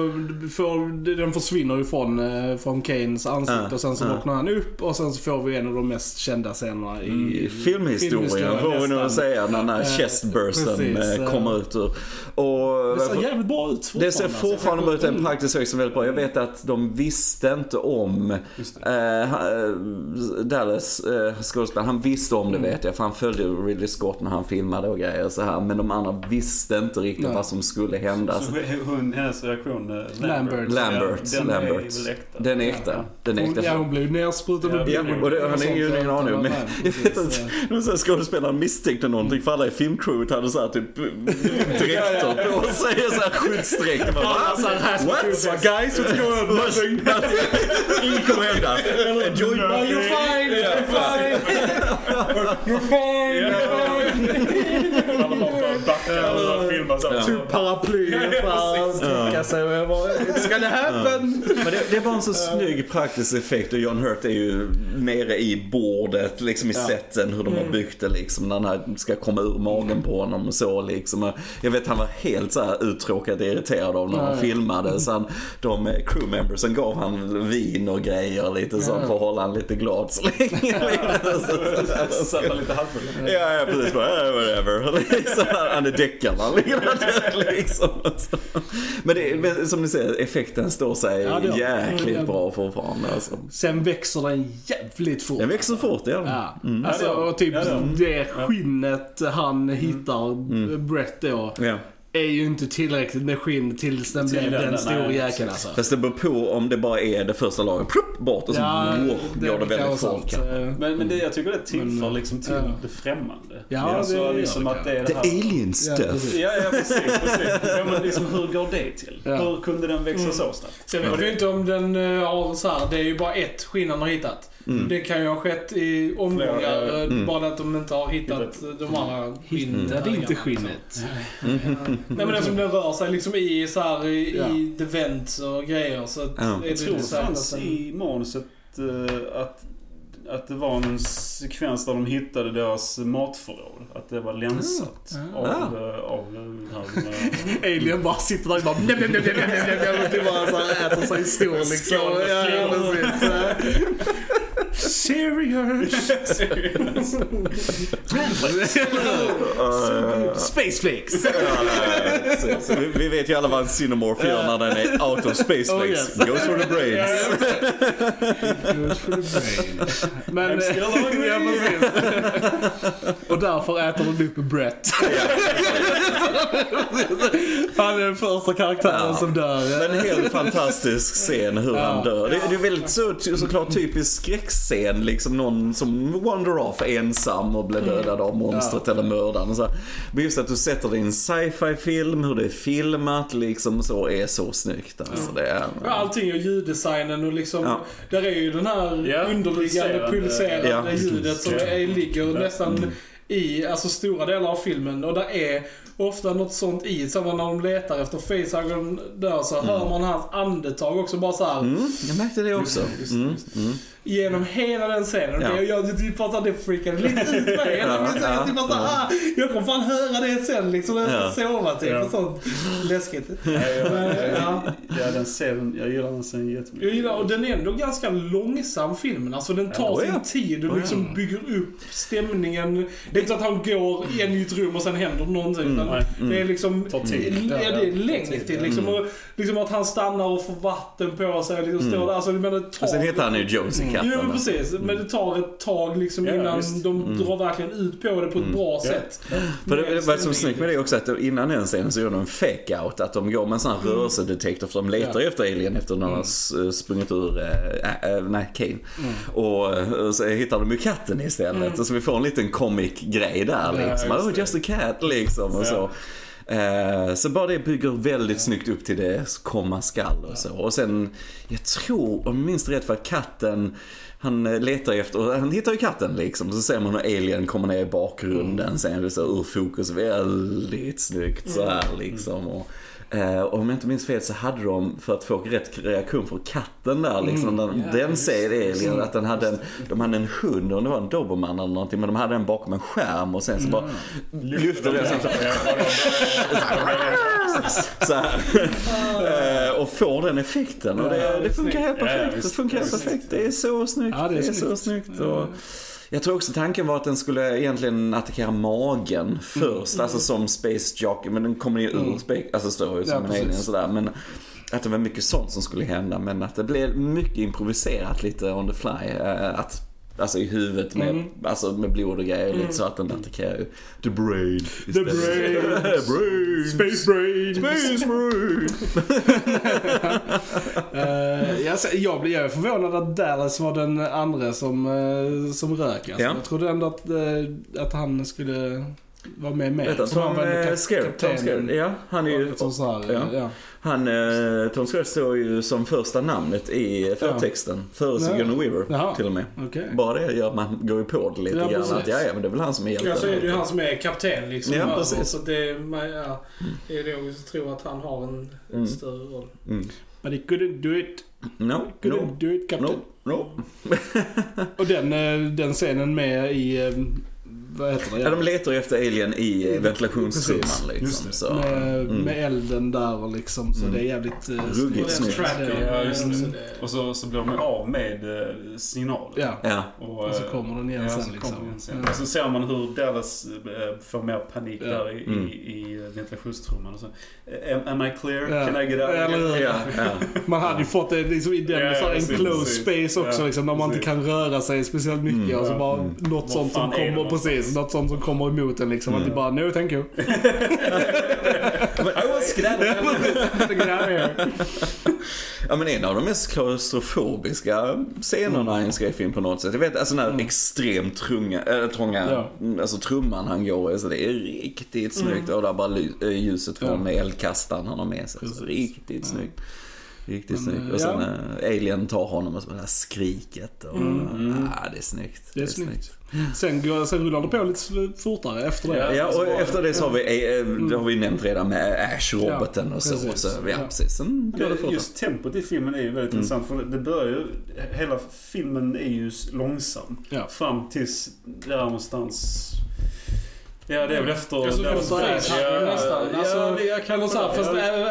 får, den försvinner ju från, eh, från Kanes ansikte och sen så vaknar han upp och sen så får vi en av de mest kända scenerna i I filmhistorien filmhistorien, får vi nog säga när den här Eh, chestbursten eh, kommer ut ur. Och, Det ser jävligt bra ut det ser alltså. fortfarande ut en praktisk hög som väldigt bra. Jag vet att de visste inte om eh, Dallas skådespelaren. Han visste om det Mm. vet jag för han följde Ridley Scott när han filmade och grejer och så här. Men de andra visste inte riktigt Nej. vad som skulle hända. Så hon, hennes reaktion, eh, Lambert. Lambert, den Lambert. är äkta? Den är äkta. Den är Hon, äkta. ja, hon blev nersprutad med Ja, blod. och det- han sånt. ingen aning om. Jag vet precis, att ja. någon sån här skådespelare misstänkte någonting för alla i filmcrewet hade såhär typ dräkter på sig, såhär skyddsdräkt. Så What? Guys, what's going on? Nothing. Inget kommer hända. Enjoy you're fine, you're fine. You're fine, Lord. Alla bara backar och börjar filma så. här. Typ paraply och sticka sig och jag bara, it's gonna happen. Men det, det var en så snygg praktisk effekt och John Hurt är ju nere i bordet, liksom i sätten hur de har byggt det liksom. När den här ska komma ur magen på honom och så liksom. Jag vet han var helt så här uttråkad och irriterad av när ja. filmade. Så han, de crewmembersen gav han vin och grejer lite sånt för att hålla han lite glad så länge. Satt han lite halvfull. Ja, ja precis. Bara, "Eh, whatever. Liksom, han är ligger där liksom. Men det, men som ni ser, effekten står sig Ja, jäkligt Mm. bra fortfarande. Alltså. Sen växer den jävligt fort. Den växer fort, ja. Ja. Mm. Alltså, Ja, och typ ja, det skinnet han hittar, Brett då, Ja. Är ju inte tillräckligt med skinn tills den Till blev den, stora jäkeln alltså. Fast det beror på om det bara är det första laget, plupp, bort och så Ja, wow, det går det väldigt fort. Eh, Men, men det, jag tycker det tillför Men, liksom till ja. det främmande. Ja, alltså, det liksom det att det är The det här. alien Ja, stuff. precis. Ja, ja precis. precis. Ja, men liksom, hur går det till? Ja. Hur kunde den växa så snabbt? Sen vet vi inte om den eh, har så här, det är ju bara ett skinn han har hittat. Mm. Det kan ju ha skett i omgångar, Flera, eh, mm. bara att de inte har hittat Hittat. de andra skinnen. Hittade inte skinnet. Mm. Nej men eftersom den rör sig liksom i så här i, Ja. i the vents och grejer så att Ja. är Jag det tror det så här fanns i manuset eh, att, att det var en sekvens där de hittade deras matförråd. Att det var länsat Mm. av, Ah. eh, av den här... eh, Alien bara sitter där och bara nem, nem, nem, nem, nem, nem, nem, och typ bara så här äter sig stor liksom. Ja, flingor. precis. Serious. Space flakes. ja, nej, så, så vi, vet ju alla vad en Cinemorph gör när den är out of space Oh, yes. Goes for the brains. Good for the brain. Men, I'm still hungry. ja, precis. Och därför äter de upp Brett. Han är den första karaktären Ja. som dör. En helt fantastisk scen hur han dör. Det, det är väldigt så, såklart typisk skräckscen. Liksom någon som wander off ensam och blir dödad av monstret eller mördaren. Så. Men just att du sätter det i en sci-fi film, hur det är filmat liksom så är så snyggt. Alltså, det är, Ja, Allting och ljuddesignen och liksom, Ja. där är ju den här Ja, underliggande pulserande. Ja. ljudet som Ja. är, ligger nästan i alltså, stora delar av filmen. Och där är ofta något sånt i. Samma när de letar efter facehuggen där så hör man hans andetag också bara så här. Mm, jag märkte det också. Mm, mm. Genom hela den scenen. Ja. Det, jag typ bara så här, det freakade lite ut mig. Ja, Jag, ja, typ bara så här, ah, jag kommer fan höra det sen liksom när jag ska Ja. sova typ. Ja. Och sånt. Läskigt. Ja, jag, Men, ja. ja, den scenen, jag gillar den scenen jättemycket. Jag gillar, och den är ändå ganska långsam filmen. Alltså den tar Ja, sin ja. tid och Ja, liksom ja. bygger upp stämningen. Det är inte så att han går in i ett rum och sen händer någonting. utan nej. Det är liksom... Tar tid. Ja, det är längre tid, ja. Liksom, och, liksom att han stannar och får vatten på sig och liksom står där. Alltså, men det tar... Och sen heter han ju Josie Jo, katten. men precis. Men det tar ett tag liksom Ja, innan visst. de drar verkligen ut på det på ett bra sätt. För det, det var som stämningen. snyggt med det också att innan den scenen så gjorde de en fake-out. Att de går med en sån här rörelsedetektor för de letar ju efter alien efter när de har sprungit ur, äh, äh, nej, Kane. Och, eh, så hittar de ju katten istället. Och så vi får en liten comic-grej där Ja, liksom. Oh, just a cat liksom. Så. Eh, Så bara det bygger väldigt snyggt upp till det komma skall och så. Och sen, jag tror, om jag minns rätt för att katten han letar efter, han hittar ju katten liksom. Så ser man hur alien kommer ner i bakgrunden. Sen är det så ur fokus väldigt snyggt så här liksom. Och, eh, och om jag inte minns fel så hade de, för att få rätt reaktion för katten där liksom. Den, den ser alien att den hade en, de hade en hund, och det var en dobermann eller någonting. Men de hade den bakom en skärm och sen så bara lyfter den. Så, så här. Eh, och får den effekten. Och det, det funkar helt perfekt. Det funkar helt perfekt. Det är så snyggt. Det är så snyggt. Och jag tror också tanken var att den skulle egentligen attackera magen först. Alltså som Space Jockey. Men den kommer ju ur Space, alltså står ju som Ja, en alien sådär. Men att det var mycket sånt som skulle hända. Men att det blev mycket improviserat lite on the fly. Eh, Att Alltså i huvudet med, alltså med blod och grejer lite så att den attackerar ju the brain. The brain. brain. Space Brain. Space brain. Eh, jag, jag, blir, förvånad att Dallas var den andra som, uh, som rök. Alltså. Ja. Jag trodde ändå att, eh, att han skulle vara med. Vet du, För han Tom var eh, Tom ja han är ju, Och så så här, Ja. ja. han, eh, Tom Skerritt står ju som första namnet i förtexten. Före Ja. Sigourney Weaver Jaha. till och med. Okej. Bara det gör man går ju på det lite Ja, grann. Att, ja, ja, men det är väl han som är hjälten. Ja, så är det ju han som är kapten liksom. Ja, precis. Så det, man, ja, det är logiskt att tro att han har en, Mm. större roll. Mm. But he couldn't do it. No, Couldn't no, do it, Captain. no, no. Och den, eh, den scenen med i, vad heter det? Ja, de letar ju efter alien i ventilationstrumman Precis. liksom. Just det. Så. med, Mm. med elden där och liksom. Så Mm. det är jävligt eh, Ruggigt Och snyggt. Ja, just det- Och så, så blir de av med eh, signalen. Ja. Ja, Och, Och så kommer den igen ja, sen, så liksom. den sen. Mm. Och så ser man hur Dallas eh, får mer panik Ja. där i, Mm. i, i ventilationstrumman. Och så, am, am I clear? Ja. Can I get out? Man hade ju fått det liksom i den Ja, precis, enclosed precis. space också Ja, liksom, när man inte precis. kan röra sig speciellt mycket Mm. och så bara Mm. något sånt som kommer, någonstans? Precis, något sånt som kommer emot en liksom. Att Mm. det bara, no thank you. I was Ja men en av de mest klaustrofobiska scenerna i en skräckfilm på något sätt. Jag vet, alltså den här extremt trunga, äh, trånga, Ja. alltså trumman han går i. Så det är riktigt snyggt. Och där bara äh, ljuset från Ja. eldkastaren han har med sig. Så riktigt snyggt. Riktigt Men, snyggt. eh, Och sen ja. äh, Alien tar honom och så det här skriket. Och, Mm. Ja, det är snyggt. Det är snyggt. Sen, går, sen rullar det på lite fortare efter det. Ja. Och det. efter det så har vi, eh, det har vi nämnt redan med Ash-roboten Ja, och så. precis. så ja, Ja. precis. Sen går det Det, fortare. just tempot i filmen är ju väldigt intressant för det börjar ju, hela filmen är ju långsam. Ja. Fram tills där någonstans Ja, det är väl efter... Alltså, där- Facehugger nästan. Ja, Alltså, det- jag kan så här, ja. fast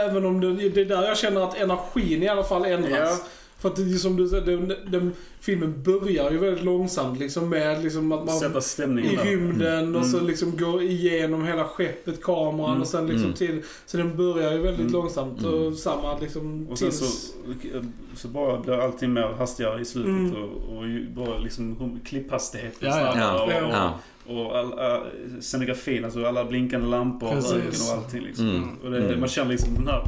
även om det, det är där jag känner att energin i alla fall ändras. Ja. För att det är som du säger, den, den, filmen börjar ju väldigt långsamt liksom med liksom att man Sätta stämningen i rymden och så Mm. liksom går igenom hela skeppet, kameran Mm. och sen liksom Mm. till... Så den börjar ju väldigt Mm. långsamt och samma liksom Och sen tills... så, så bara blir allting mer hastigare i slutet Mm. och, och bara liksom klipphastighet. Ja, ja. Ja, Och, ja. och all, all, scenografin, alltså alla blinkande lampor och röken och allting liksom. Mm. Och det, Mm. man känner liksom den här...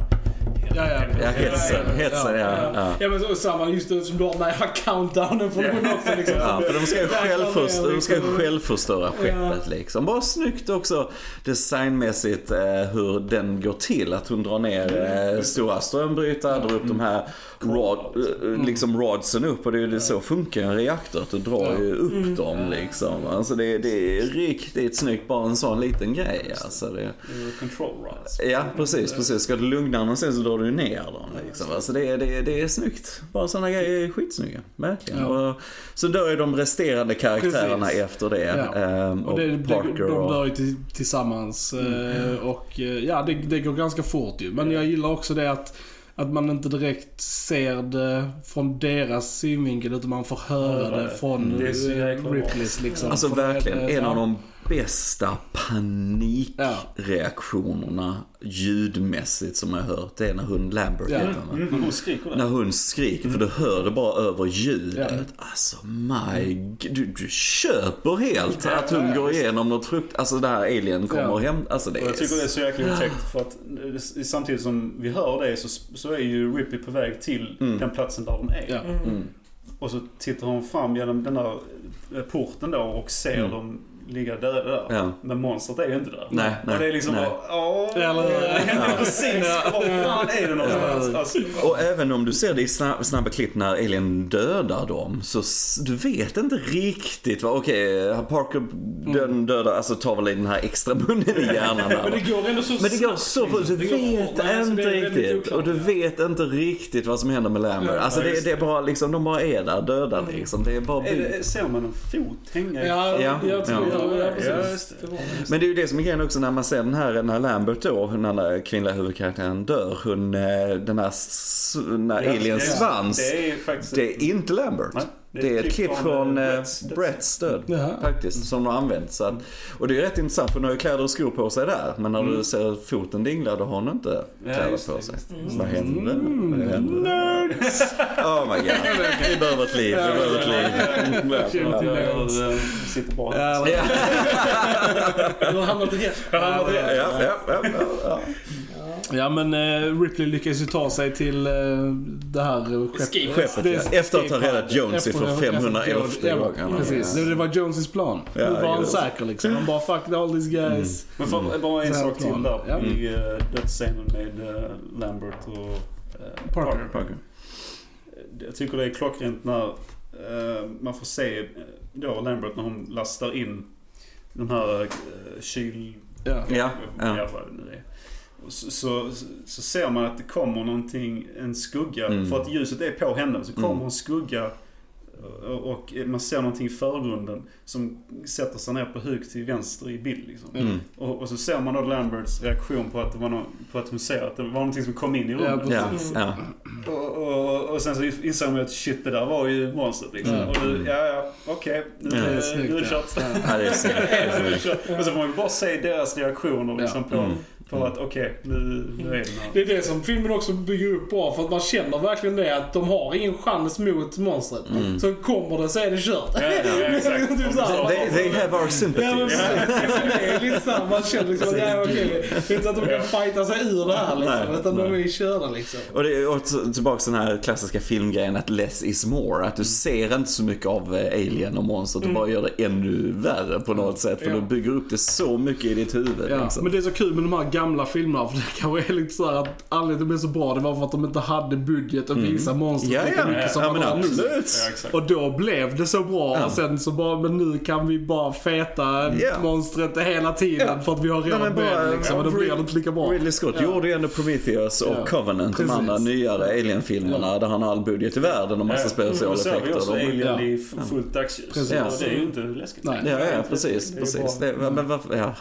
Ja, ja. Ja, hetsen, hetsen, ja. ja. Ja men så, samma just det som du har den här countdownen från hon också liksom. Ja, för de ska ju självförstöra, de ska liksom. självförstöra skeppet liksom. Bara snyggt också designmässigt eh, hur den går till. Att hon drar ner eh, stora strömbrytare, drar upp de här rod, eh, liksom rodsen upp. Och det är ju så funkar en reaktor. Att du drar ju upp dem liksom. Alltså det, det är riktigt snyggt, bara en sån liten grej. Alltså det, Control rods. Ja, precis, precis. Ska du lugna dem sen så drar du ner dem liksom. Alltså det, det, det är snyggt. Bara sådana grejer är skitsnygga. Verkligen. Ja. Och så dör de resterande karaktärerna Precis. efter det. Ja. Ehm, Och det, det, Parker de och... dör ju till, tillsammans eh, och eh, ja, det, det går ganska fort ju. Men jag gillar också det att, att man inte direkt ser det från deras synvinkel utan man får höra det från. Ripleys liksom. Alltså verkligen, en av de bästa panikreaktionerna ljudmässigt som jag har hört. Det är när hon Lambert Ja. heter? Mm, men hon skriker där. När hon skriker, för du hör det bara över ljudet. Ja. Alltså my du, du köper helt att hon går igenom något frukt... Alltså det här alien kommer Ja. hem. Alltså det Och är... jag tycker det är så jäkla otäckt för att samtidigt som vi hör det så, så är ju Ripley på väg till Mm. den platsen där de är. Ja. Mm. Och så tittar hon fram genom den där eh, porten då och ser Mm. dem ligga döda där. Ja. Men monstret är ju inte där. Nej, nej, och det är liksom nej. bara, åh, Eller- det händer precis. Var fan är det någonstans? Alltså, Och även om du ser det i snabba, snabba klipp när alien dödar dem så du vet inte riktigt vad, okej, Parker den dödar, alltså tar väl i den här extra munnen i hjärnan. Men det går ändå så Men det går snabbt, så fort, du liksom. Det går vet fort. Nej, så inte riktigt. oklart. Och du vet inte riktigt vad som händer med Lambert. Ja, Alltså ja, det, det är bara liksom, de bara är där döda liksom. Det är bara är det, ser man en fot hänga Ja, Ja, jag tror ja. precis. det. Men det är ju det som är grejen också när man ser den här, när Lambert då, när den kvinnliga huvudkaraktären dör, hon, eh, den här, när Ja, aliens det är- svans. Det är faktiskt... Det är inte Lambert. Nej, det, är ett klipp från eh, Bretts döds- Bretts död. Jaha. Faktiskt, som de har använt. Så att, och det är rätt intressant för hon har ju kläder och skor på sig där. Men när Mm. du ser foten dingla då har hon inte Ja, kläder just på sig. det. Vad händer? Vad händer? Oh my god. Vi behöver ett liv, vi behöver ett liv. Ja, eh, sitter. Ja, Ja, Du har hamnat rätt. ja, ja, ja, ja, men eh, Ripley lyckas ju ta sig till eh, det här skeppet. Skeppet, Det- ja. Efter att ha räddat Jonesy för att ha räddat 511 Ja, gången. Precis, det, det var Jonesys plan. Ja, nu var han säker liksom. Han bara fuck all these guys. Men för, bara en sak till där Ja. i uh, dödsscenen med eh, Lambert och eh, Parker. Parker. Jag tycker det är klockrent när eh, man får se då Lambert när hon lastar in den här uh, kyl... Ja. Ja, ja. Ja, Så, så, så ser man att det kommer någonting, en skugga. Mm. För att ljuset är på henne så kommer Mm. en skugga och, man ser någonting i förgrunden som sätter sig ner på huk till vänster i bild. Liksom. Mm. Och, och så ser man då Lamberts reaktion på att, det var nå på att hon ser att det var någonting som kom in i rummet. Ja, precis. ja. Och, och, och sen så inser man att shit, det där var ju monstret liksom. Mm. Och du, ja, ja, okej. Nu, Ja. nu, Det är det kört. Ja, det är. Och så får man ju bara se deras reaktioner liksom på, Mm. På att okej, nu, nu är det här. Det är det som filmen också bygger upp bra för att man känner verkligen det att de har ingen chans mot monstret. Mm. Så kommer det så är det kört. Ja, ja, exakt. Typ så. They, they have our Ja, men sympathy. det är lite såhär, man känner liksom att ja, okej. Det är inte att de kan fighta sig ur det här liksom. Nej, utan de nej. är körda liksom. Och det är också tillbaka till den här klassiska filmgrejen att less is more. Att du ser inte så mycket av eh, alien och monster. Du bara gör det ännu värre på något sätt. För Ja. du bygger upp det så mycket i ditt huvud. Ja, liksom. men det är så kul med de här gamla filmerna för det kanske är lite så här att anledningen till att de är så bra det var för att de inte hade budget att visa monstret Mm. Ja, lika ja. mycket som ja man men har nu. absolut. Ja, exakt. Och då blev det så bra Ja. och sen så bara, men nu kan vi bara feta Ja. monstret hela tiden Ja. för att vi har redan med liksom, och då blir det inte lika bra. Ridley Scott Ja. gjorde ju ändå Prometheus och Ja. Covenant, de Precis. andra nyare Alien-filmerna där han har all budget i världen och massa. Och specialeffekter. De- Alien Ja. i fullt dagsljus. Precis. Och det är ju inte läskigt. Nej. Ja, ja, precis. Precis. men varför. Ja.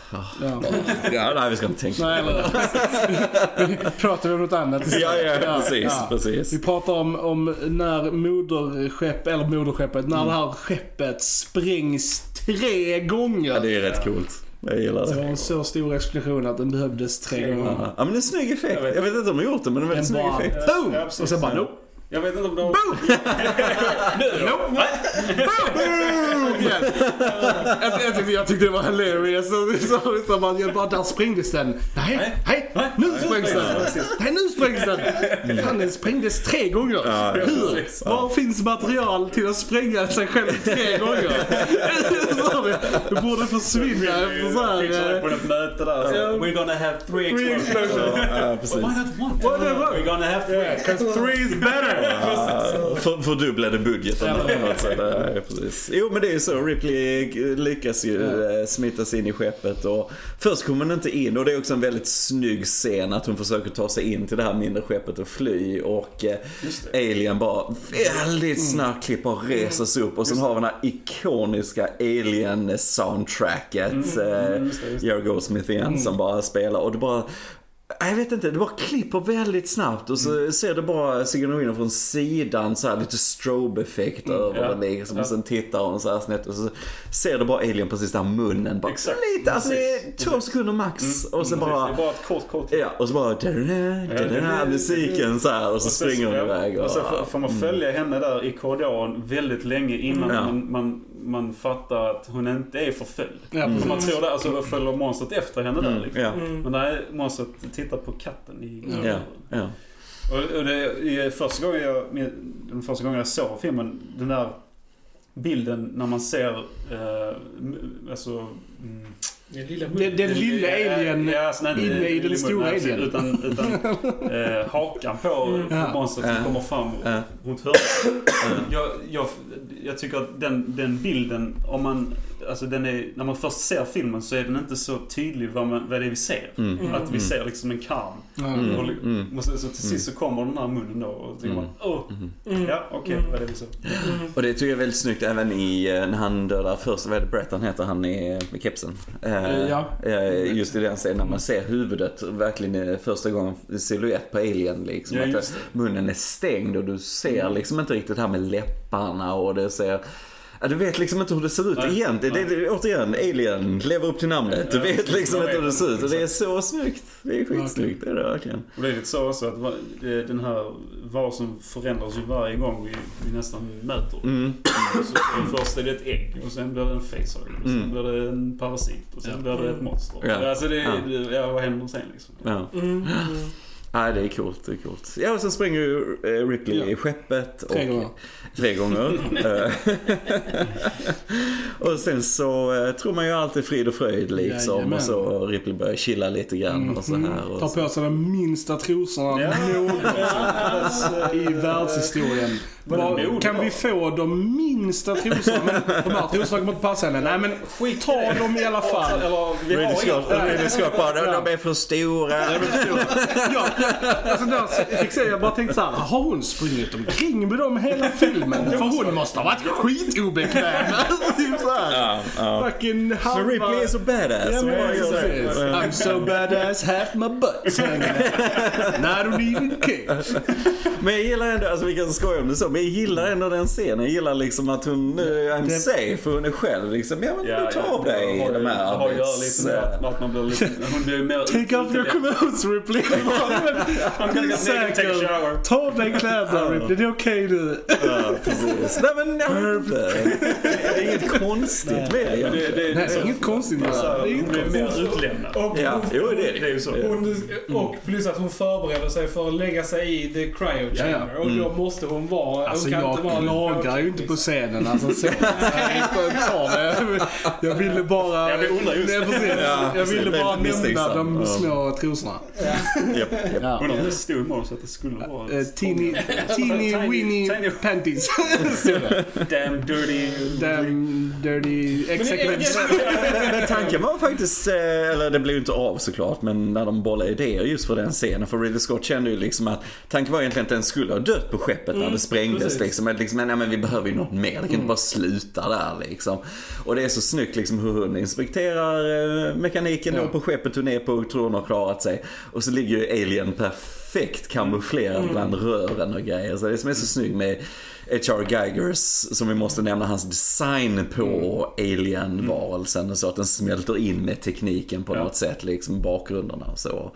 ja, nej vi ska inte tänka Nej, eller Vi pratar vi om något annat istället. Ja, ja, precis, precis. Vi pratar om, om när moderskepp, eller moderskeppet, när det här skeppet sprängs tre gånger. Ja, det är rätt coolt. Jag gillar Det var det. en så stor explosion att den behövdes tre gånger. Ja, men det är en snygg effekt. Jag vet inte om de har gjort det, men det är en väldigt snygg bara- effekt. Boom! Ja, precis. Och sen bara nope. Jag vet inte om de... Boom igen. jag, jag, tyckte, jag tyckte det var hilarious. Så, så, så man, jag bara, där sprängdes den. Nej, nej, nu sprängs den. Nej, nu sprängs den. Fan, den sprängdes tre gånger. Hur? Var finns material till att spränga sig själv tre gånger? Det- borde försvinna efter så Pixar är här... på ett möte där. We're gonna have three explosions. explosions. Ja, precis. Why not one? We're gonna have three. Cause three is better. Ja, för, fördubblade budgeten. på något sätt. Ja, precis. Jo men det är ju så, Ripley lyckas ju eh, smita sig in i skeppet och först kommer hon inte in och det är också en väldigt snygg scen att hon försöker ta sig in till det här mindre skeppet och fly och eh. Alien bara väldigt snabbt klipper och reser sig upp och sen har vi den här ikoniska Alien soundtracket. eh, det, just det. Jerry Goldsmith igen som bara spelar och det bara jag vet inte, det bara klipper väldigt snabbt och så ser det bara Weaver från sidan så här lite strobe-effekt över ja. den liksom. Ja. Och sen tittar hon så här snett och så ser du bara Alien precis där munnen bara Exakt. lite, alltså Precis. två sekunder max och sen Det är bara bara ett kort, kort. Ja, och så bara da-da-da, da-da-da, musiken så här och så springer hon iväg och, Och så får, man följa henne där i korridoren väldigt länge innan man, man, man fattar att hon inte är förföljd. Ja, För man tror det, alltså följer monstret efter henne där liksom. Ja, Men nej, monstret tittar på katten i ja, ja. Och, och det är första gången jag, den första gången jag såg filmen, den där bilden när man ser, eh, alltså... Mm, Den lilla Den, den lilla alien Ja, alltså, nej, inne i den stora nej, alien. Utan, utan eh, hakan på Ja. monstret som Ja. kommer fram Ja. runt hörnet. jag, jag, jag tycker att den, den bilden, om man, alltså den är, när man först ser filmen så är den inte så tydlig vad, man, vad det är vi ser. Mm. Att vi ser liksom en kam. Ja. Och, Mm. och så, så till sist så kommer den här munnen då och så tänker man, Mm. ja okej, vad är det vi ser? Och det tycker jag är väldigt snyggt även i eh, när han dödar först, vad är det Brett han heter, han är med kepsen. Eh, Ja. eh, Just i den scenen när man ser huvudet verkligen eh, första gången silhuett på Alien liksom. Ja, att munnen är stängd och du ser liksom inte riktigt det här med läpparna och det ser Ja, du vet liksom inte hur det ser ut Nej. egentligen. Det, det, återigen, Alien lever upp till namnet. Du Ja, vet liksom inte hur det ser ut. Och det är så snyggt. Det är skitsnyggt, det är det verkligen. Och det är lite så också att den här varelsen förändras ju varje gång vi, vi nästan möter. Mm. Så, så först är det ett ägg och sen blir det en facehugger och sen Mm. blir det en parasit och sen blir det ett monster. Ja. Alltså det, Ja. ja, vad händer sen liksom? Ja. Mm. Nej, det är coolt, det är coolt. Ja, och sen springer ju eh, Ripley Ja. i skeppet. Tre och, gånger. Tre gånger. Eh, och sen så eh, tror man ju alltid frid och fröjd liksom. Jajamän. Och så Ripley börjar chilla lite grann och så här. Och Tar på sig de minsta trosorna Ja. någonsin i världshistorien. Mode Kan vi få de minsta trosorna? Men de här trosorna kommer inte passa henne. Nej men skit, ta dem i alla fall. Ridley Scott, bara, de är för stora. Ja, alltså jag fick se, jag bara tänkte såhär, har hon sprungit omkring med dem hela filmen? För hon måste ha varit skitobekväm. Typ såhär. Fucking halva... Men Ripley är så badass. I'm so badass, half my butt. I don't even care. Men jag gillar ändå, alltså vi kan skoja om det så, men jag gillar ändå den scenen. Jag gillar liksom att hon, nu I'm Det- safe, för hon är själv liksom. Ja men Ja, ta av dig det har ju- de här har arbets... lite med att, att man blir lite... Hon blir mer... Take off your clothes Ripley. I'm gonna Du get naked and take a shower. Ta av dig kläderna Ripley, det är okej nu. Ja, precis. Nej men. Det är inget konstigt med det egentligen. det, Nej, det är inget konstigt med det. Hon blir mer utlämnad. Och, Ja, jo det är Det är det. ju så. hon, och plus att hon förbereder sig för att lägga sig i the cryo Ja, ja. chamber. Och då måste hon vara... Alltså kan inte jag klagar ju inte på scenen. Alltså, så, jag, jag ville bara... Ja, vi undrar just. Nej, precis. Ja, jag ville bara nämna de Ja. små trosorna. Ja. Undrar om det stod i så att det skulle vara... Eh, teeny, teeny Tiny- weeny tiny- panties. Damn dirty... Damn dirty men tanken var faktiskt, eh, eller det blev inte av såklart, men när de bollade idéer just för den scenen. För Ridley Scott kände ju liksom att tanken var egentligen att den skulle ha dött på skeppet när det sprängdes precis. liksom. Liksom, ja, men vi behöver ju något mer, det kan inte bara sluta där liksom. Och det är så snyggt liksom hur hon inspekterar eh, mekaniken Ja. då på skeppet hon är på och tror hon har klarat sig. Och så ligger ju Alien perfekt kamouflerad bland rören och grejer. Så det som är så snyggt med H.R. Geigers, som vi måste nämna, hans design på alien-varelsen och så att den smälter in med tekniken på Ja. något sätt, liksom bakgrunderna och så.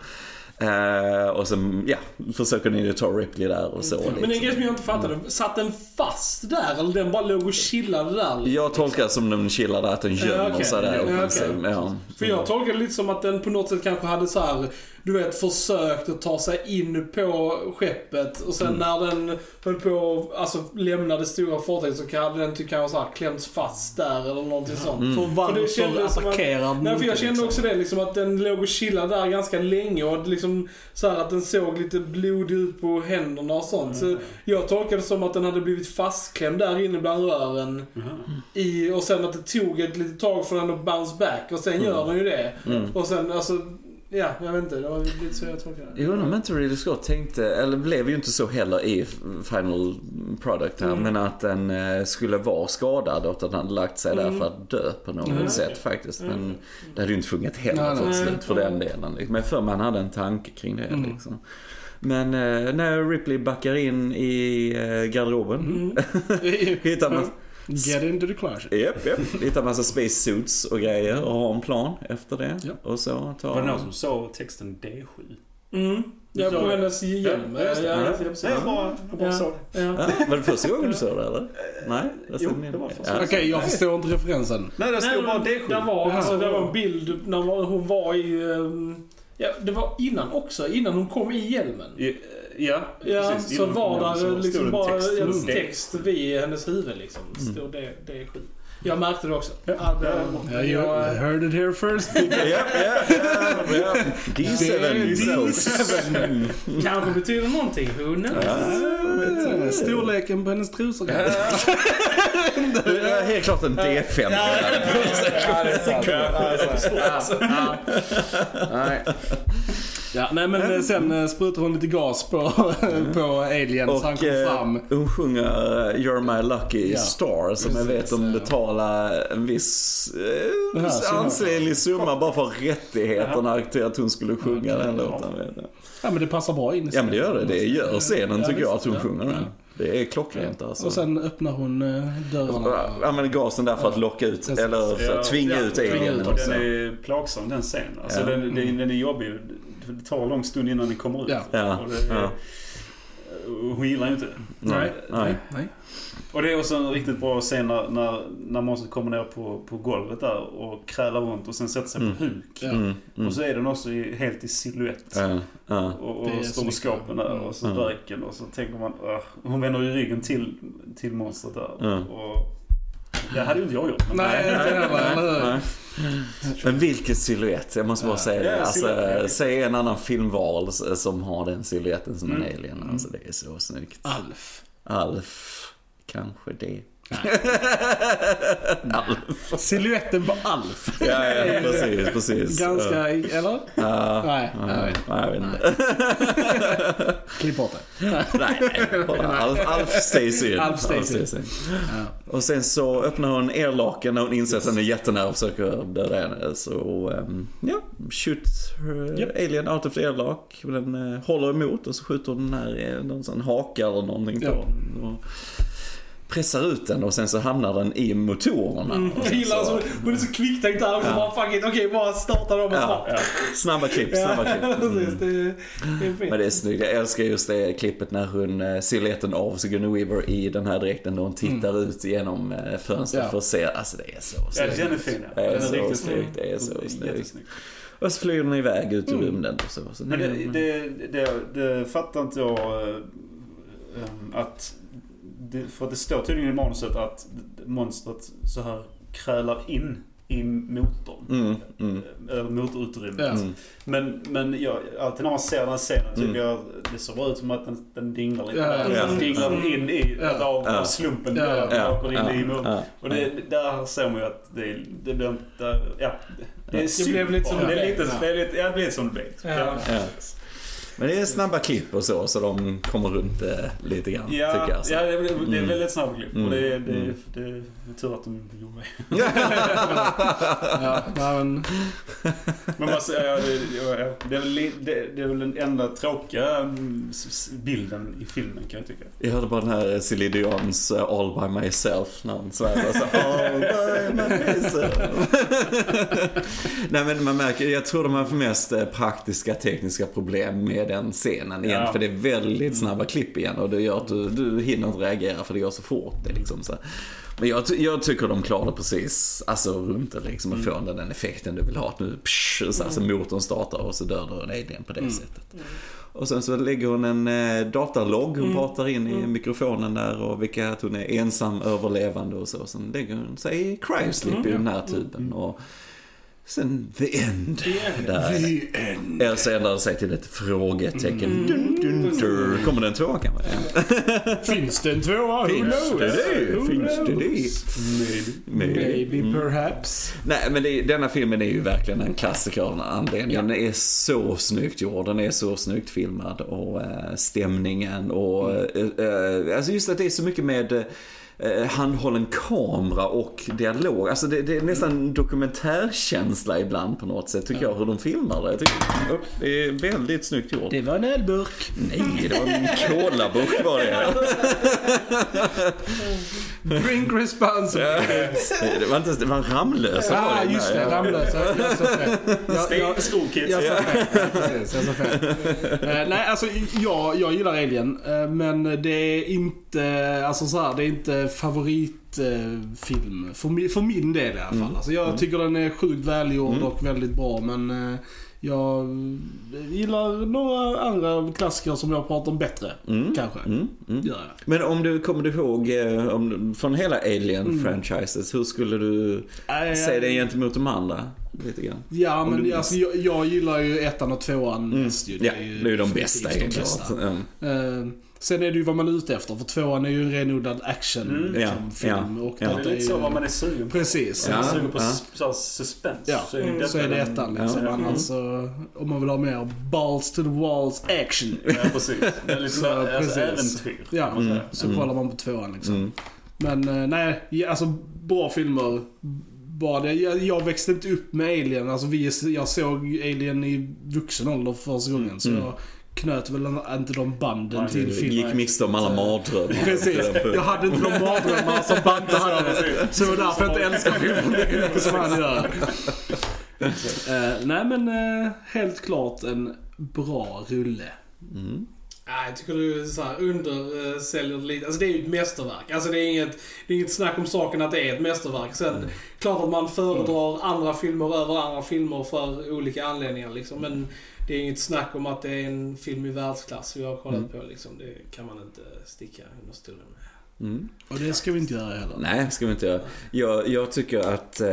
Eh, och sen, ja, försöker ni ju ta Ripley där och så. Men en Liksom. grej som jag inte fattade, satt den fast där eller den bara låg och chillade där? Jag tolkar som de chillade att den gömmer Ja, okej. sig där. Okej. princip. Ja. För jag tolkar det lite som att den på något sätt kanske hade så här, du vet, försökt att ta sig in på skeppet och sen när den höll på alltså lämna det stora fartyget så hade den typ kanske klämts fast där eller någonting sånt. För För varför att- attackerar den Nej, för jag kände liksom? också det, liksom att den låg och chillade där ganska länge och liksom så här att den såg lite blodig ut på händerna och sånt. Så jag tolkade det som att den hade blivit fastklämd där inne bland rören. I, och sen att det tog ett litet tag för den att bounce back och sen gör den ju det. Och sen alltså, ja, jag vet inte. Det var lite så jag tolkade det. Jag undrar om inte Ridley Scott tänkte, eller blev ju inte så heller i Final Product här, men att den eh, skulle vara skadad och att den hade lagt sig där för att dö på något sätt faktiskt. Men det hade ju inte funkat heller Nej, slut för den delen. Liksom. Men för man hade en tanke kring det liksom. Men eh, när Ripley backar in i eh, garderoben, hittar man Get into the closet. Japp, japp. Hittar massa space suits och grejer och har en plan efter det. Ja. Och så tar Var det någon som såg texten D7? Mm. Ja, på hennes hjälm. Ja, just det. Ja, Ja. ja, precis. Nej, jag bara, jag bara Ja. såg det. Ja. Ja, var det första gången du såg det eller? Nej? Jag Jo, det var första. Okej, jag förstår inte referensen. Nej, det Nej, stod bara men D7. Det var, alltså, det var en bild när hon var i... ehm, Ja, det var innan också. Innan hon kom i hjälmen. Ja, Ja, Ja, precis. så var där liksom stod det bara text. en Mm. text vid hennes huvud liksom. Stod det, det är skit. Jag märkte det också. Ja. Ja, det, Ja, you jag, heard it here first. Ja, ja, ja, ja. D7. D7. kanske betyder någonting. Who knows? Storleken på hennes trosor. Det är helt klart en D5. Nej. Ja, nej men sen eh, sprutar hon lite gas på, på Alien så han Och kommer eh, fram. hon sjunger eh, You're My Lucky Ja, Star som jag precis, vet de ja. betalar en viss eh, ansenlig summa bara för rättigheterna till att hon skulle sjunga den låten. Vet jag. Ja men det passar bra in i Ja men det gör det, det gör scenen Ja, tycker jag att hon ja. sjunger den. Ja. Det är klockrent alltså. Och sen öppnar hon dörrarna. Använder gasen där för att locka ut, eller för Ja, att tvinga ja, ut alien. och. Den är plågsam den scenen. Alltså Ja. den, den, den är jobbig. Det tar en lång stund innan den kommer ut. Ja. Ja, Och det, ja. Hon gillar ju inte det. Nej, nej. nej. Och det är också en riktigt bra scen när, när, när monstret kommer ner på, på golvet där och krälar runt och sen sätter sig på huk. Ja. Mm, mm. Och så är den också i, helt i silhuett. Ja, ja. Och, Det är och stroboskopen där och så Mm. röken och så tänker man "Ugh." Hon vänder ju ryggen till, till monstret där. Mm. Och det hade ju inte jag gjort. men- Nej, hur? Nej. Men vilken silhuett, jag måste bara Ja. säga det. Alltså, säg en annan filmvarelse som har den silhuetten som en Mm. alien. Alltså det är så snyggt. Alf. Alf, kanske det. Alf. Siluetten på Alf. Ja, ja, precis, precis. Ganska, eller? Ja. Nej, Ja, jag vet nej, jag vet inte. Klipp bort det. Nej, nej. Bara Alf, Alf stays in. Alf stays in. in. Och sen så öppnar hon airlocken när hon inser att den är jättenära och försöker döda henne. Så, um, ja, shoot Japp. alien out of the airlock. Den uh, håller emot och så skjuter hon den här, eh, någon sån haka eller någonting på. Ja. Pressar ut den och sen så hamnar den i motorerna. Mm, jag gillar så- alltså, hon är så kvicktänkt där också. Bara fuck it, okej bara starta dem och Ja. Snabba klipp, snabba klipp. precis. Det, är- det är fint. Men det är snyggt. Jag älskar just det klippet när hon, eh, silhuetten av Sigourney Weaver i den här dräkten då hon tittar ut genom eh, fönstret Ja. för att se. Alltså det är så Ja, snyggt. den är fin. ja. Det är så riktigt snyggt, det är så snyggt. Och så flyger den iväg ut ur rymden och så. så Men det, det, det, det fattar inte jag eh, att... Det, för det står tydligen i manuset att monstret så här krälar in i motorn. Mm, mm. Eller motorutrymmet. Ja. Mm. Men, men jag, alltid när man ser den här scenen tycker Mm. jag det ser bra ut som att den, den dinglar lite. Ja, där. ja. Den dinglar in i, Ja. av, Ja. av slumpen Ja, ja, Ja, åker in ja, i ja, Och det, där ser man ju att det, det blir inte, ja. Det, är Det blev lite som bara. det blev. lite, det är lite, ja, som det blev. Men det är snabba klipp och så, så de kommer runt eh, lite grann, Ja, tycker jag. Så. ja det, är- det är Mm. väldigt snabba klipp. Och det, det, Mm. är- det, är tur att de gjorde det. Ja, men, Men säger, ja, det, ja, det, är väl, det, det är väl den enda tråkiga mm, bilden i filmen kan jag tycka. Jag hörde bara den här Celine Dions uh, All by myself när hon svävar så All by myself. Nej men man märker, jag tror de har för mest eh, praktiska tekniska problem med den scenen igen. Ja. För det är väldigt snabba klipp igen och det gör att du, du hinner inte reagera för det går så fort. Det liksom så. Men jag, jag tycker de klarar det precis, alltså runt det liksom och får den effekten du vill ha. Att nu psh, så, här, så motorn startar och så dör du en alien på det sättet. Och sen så lägger hon en eh, datalogg, hon pratar in i mikrofonen där och vilka att hon är ensam överlevande och så. Sen lägger hon sig i cryosleep i den här tuben och sen the end. Där the end. Elsa ändrar sig till ett frågetecken. Dun, dun, dun. Kommer det en tvåa kanske? Ja. Finns det en tvåa? Who Finns knows? det det? Who Finns det knows? det? Maybe. Maybe, Mm. perhaps. Nej men det, denna filmen är ju verkligen en klassiker av anledningen. Den är så snyggt gjord, den är så snyggt filmad och eh, stämningen och Mm. eh, alltså just att det är så mycket med handhållen kamera och dialog. Alltså det, det är nästan dokumentärkänsla ibland på något sätt tycker jag hur de filmar det. Jag tycker, oh, det är väldigt snyggt gjort. Det var en ölburk. Nej, det var en kolaburk var det. Drink responsibly. Det var inte, det var en Ramlösa var Ja, det. just det. Ramlösa. Jag sa fel. Jag- jag- Skolkids. Jag sa fel. Ja, precis, jag sa fel. Eh, nej, alltså jag, jag gillar Alien. eh, men det är inte, alltså så här, det är inte favoritfilm. för, mi- för min del i alla fall. Alltså, jag tycker den är sjukt välgjord och väldigt bra. Men eh, jag gillar några andra klassiker som jag pratar om bättre. Kanske. Mm, mm. Jag. Men om du kommer ihåg eh, om, från hela Alien-franchises, hur skulle du Nej, säga det gentemot de andra? Lite grann. Ja, Om men alltså, jag, jag gillar ju ettan och tvåan mest ju. Ja, det är ju de definitivt bästa de bästa. Ja. Eh, sen är det ju vad man är ute efter, för tvåan är ju en renodlad action Mm. liksom, Ja, ja, Och ja. Det är lite så vad man är sugen på. Precis. Om man är sugen på ja. suspens. Ja, så är det, så är det ettan liksom. Ja. Annars så, om man vill ha mer balls to the walls action. Ja, precis. Det är lite Så, så, alltså, äventyr. Ja, säga. så kollar man på tvåan liksom. Mm. Men eh, nej, alltså bra filmer. Bara det. Jag, jag växte inte upp med Alien. Alltså vi, jag såg Alien i vuxen ålder första gången. Så Mm. jag knöt väl inte de banden Nej, till filmen. gick miste om alla mardrömmar. Precis. Jag hade inte de mardrömmar som Bante hade. Så det var därför jag inte älskar filmen lika mycket som han gör. Eh, nej men eh, helt klart en bra rulle. Mm. Nej, jag tycker du så här, undersäljer det lite. Alltså det är ju ett mästerverk. Alltså det är inget, det är inget snack om saken att det är ett mästerverk. Sen, klart att man föredrar andra filmer över andra filmer för olika anledningar liksom. Men det är inget snack om att det är en film i världsklass vi har kollat på liksom. Det kan man inte sticka under stolen. Mm. Och det ska vi inte göra heller. Nej, ska vi inte göra. Jag, jag tycker att, eh,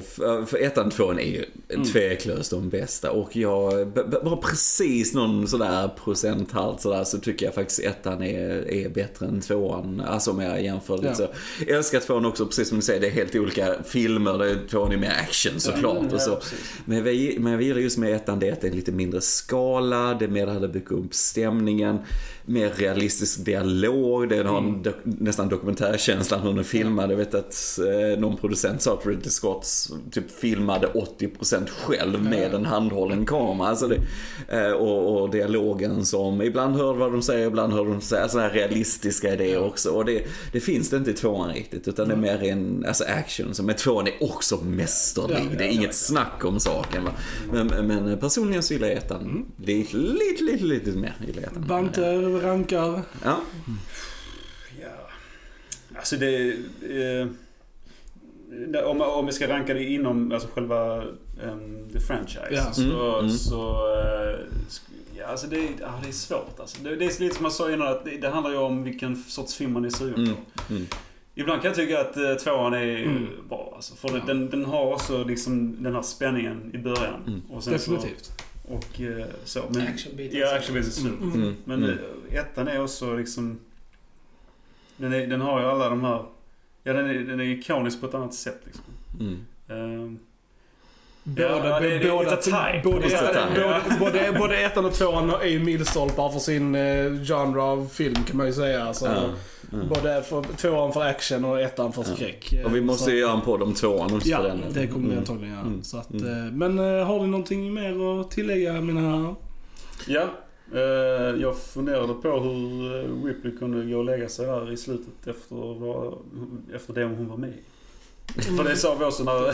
för, för ettan och tvåan är ju Mm. tveklöst de bästa. Och jag, bara precis någon sådär procenthalt sådär så tycker jag faktiskt ettan är, är bättre än tvåan. Alltså om jag jämför lite Ja. så. Jag älskar tvåan också, precis som du säger, det är helt olika filmer. Det är, tvåan är mer action såklart och så. Ja. Men vi, men jag gillar just med ettan det att det är lite mindre skala, det är mer det hade byggt upp stämningen, mer realistisk dialog, det har en nästan dokumentärkänsla hur den filmade. Jag vet att eh, någon producent sa att Ridley Scott typ filmade 80% själv med en handhållen kamera. Alltså det, eh, och, och dialogen som, ibland hör vad de säger, ibland hör de säga sådana här realistiska idéer också. Och det, det finns det inte i tvåan riktigt, utan det är mer en alltså action. Så med tvåan är också mästerlig, det är inget snack om saken. Va? Men, men personligen så gillar jag ettan lite, lite, lite, lite mer. Gillar jag ettan. Bante rankar. Ja. Alltså det... Eh, om, om vi ska ranka det inom alltså själva um, the franchise. Ja. Så, Mm, mm. så eh, ja, alltså det, ja, det är svårt alltså. Det, det är lite som jag sa innan att det, det handlar ju om vilken sorts film man är sugen på. Mm, mm. Ibland kan jag tycka att uh, tvåan är Mm. bra alltså. För den, den har också liksom den här spänningen i början. Mm. Och sen Definitivt. Så, och eh, så. Men, Actionbiten. Ja, actionbiten är super. Mm. Men Mm. eh, ettan är också liksom... Den, är, den har ju alla de här... Ja, den är, den är ikonisk på ett annat sätt liksom. Mm. Ehm, Båda, Ja, både, både ettan och tvåan är ju milstolpar för sin eh, genre av film kan man ju säga. Alltså, Ja. Mm. Både för, tvåan för action och ettan för skräck. Och vi måste ju göra en podd om tvåan också Ja, det kommer vi Mm. antagligen göra. Mm. Så att, Mm. eh, Men eh, har ni någonting mer att tillägga mina ja. Eh, jag funderade på hur eh, Ripley kunde gå och lägga sig där i slutet efter, efter det hon var med i. För det sa vi också när,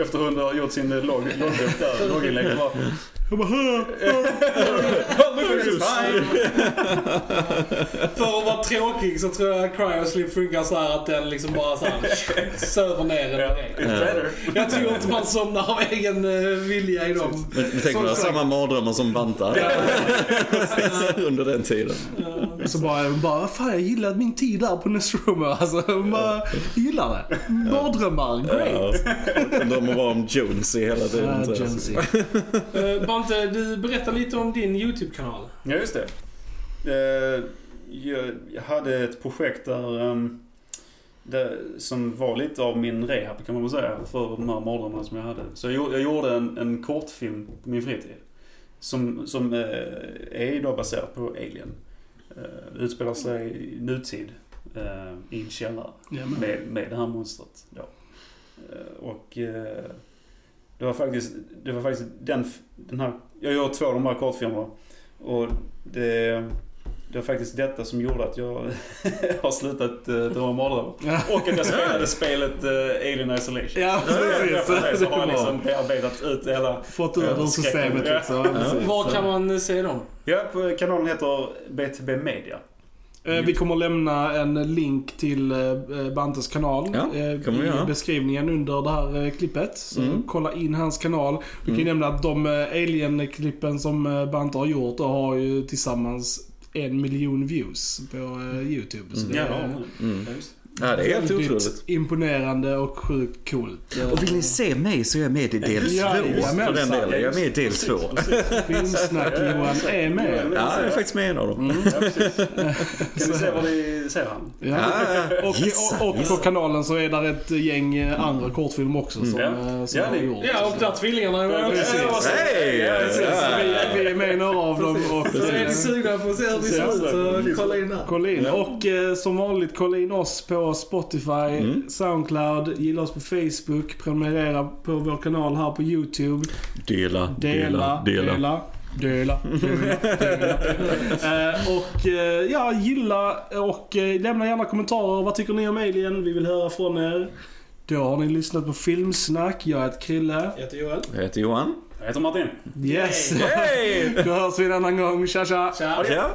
efter hon har gjort sin logg, loggbok där, logginlägg. bara, Jag bara, "Hö, För att vara tråkig så tror jag Cryosleep funkar så här att den liksom bara så här söver ner en Ja, direkt. Jag tror inte man somnar av egen eh, vilja i dem. Men men tänk på sagt. samma mardrömmar som Banta under den tiden. Så bara, bara, fan jag gillar min tid där på Nestroma. Alltså, jag bara gillar det. Mardrömmar, great. Ja. De var om Jonesy hela tiden. Ja. Jonesy. Uh, Bante, du berättar lite om din YouTube-kanal. Ja, just det. Eh, jag, hade ett projekt där, ehm, där som var lite av min rehab kan man väl säga för de här mardrömmarna som jag hade. Så jag, gjorde- jag gjorde en, en kortfilm på min fritid. Som, som eh, är idag baserad på Alien. Uh, utspelar sig i nutid eh, i en källare med, med det här monstret. Då. Eh, och eh, det var faktiskt, det var faktiskt den, den här, jag gör två av de här kortfilmerna. Och det, det var faktiskt detta som gjorde att jag har slutat uh, drömma mardrömmar. Ja. Och att jag spelade spelet eh, Alien Isolation. Ja, precis. Det så har jag liksom bearbetat ut hela... Fått ur Ja, ur systemet skräcken. liksom. Ja. Var kan man se dem? Ja, på, kanalen heter BTB Media. Eh, Vi kommer lämna en link till eh, Bantes kanal Ja, eh, i beskrivningen under det här eh, klippet. Så Mm. kolla in hans kanal. Vi kan Mm. nämna att de eh, Alien-klippen som eh, Bante har gjort och har ju tillsammans en miljon views på eh, YouTube. Så det Ja, är mm. Ja, det. Ja, är helt otroligt. imponerande och sjukt coolt. Eh, Och vill ni se mig så är jag med i del Ja, två. jajamensan. För den delen. Jag är med i del två. Filmsnack-Johan är med. Ja, jag är faktiskt med i en av dem. Ja, precis. Kan vi se var ni ser han? Ja. Ja, Och, och, och på kanalen så är där ett gäng eh, andra kortfilmer också som, Ja. eh, som Ja, har det- gjort. Ja, och där tvillingarna är med också. Hej! Ja, Ja. vi, vi är med i några av dem och Så är ni sugna på att se hur vi ser ut så kolla in där. kolla in. Och eh, som vanligt kolla in oss på Spotify, Soundcloud, gilla oss på Facebook, prenumerera på vår kanal här på YouTube. Dela, Dela, dela, dela. dela. Dela, dela. Eh, och eh, ja, gilla och eh, lämna gärna kommentarer. Vad tycker ni om Alien? Vi vill höra från er. Då har ni lyssnat på Filmsnack. Jag heter Krille. Jag heter Joel. Jag heter Johan. Jag heter Martin. Yes! Hej! Då hörs vi en annan gång. Tja tja! Tja. Ja.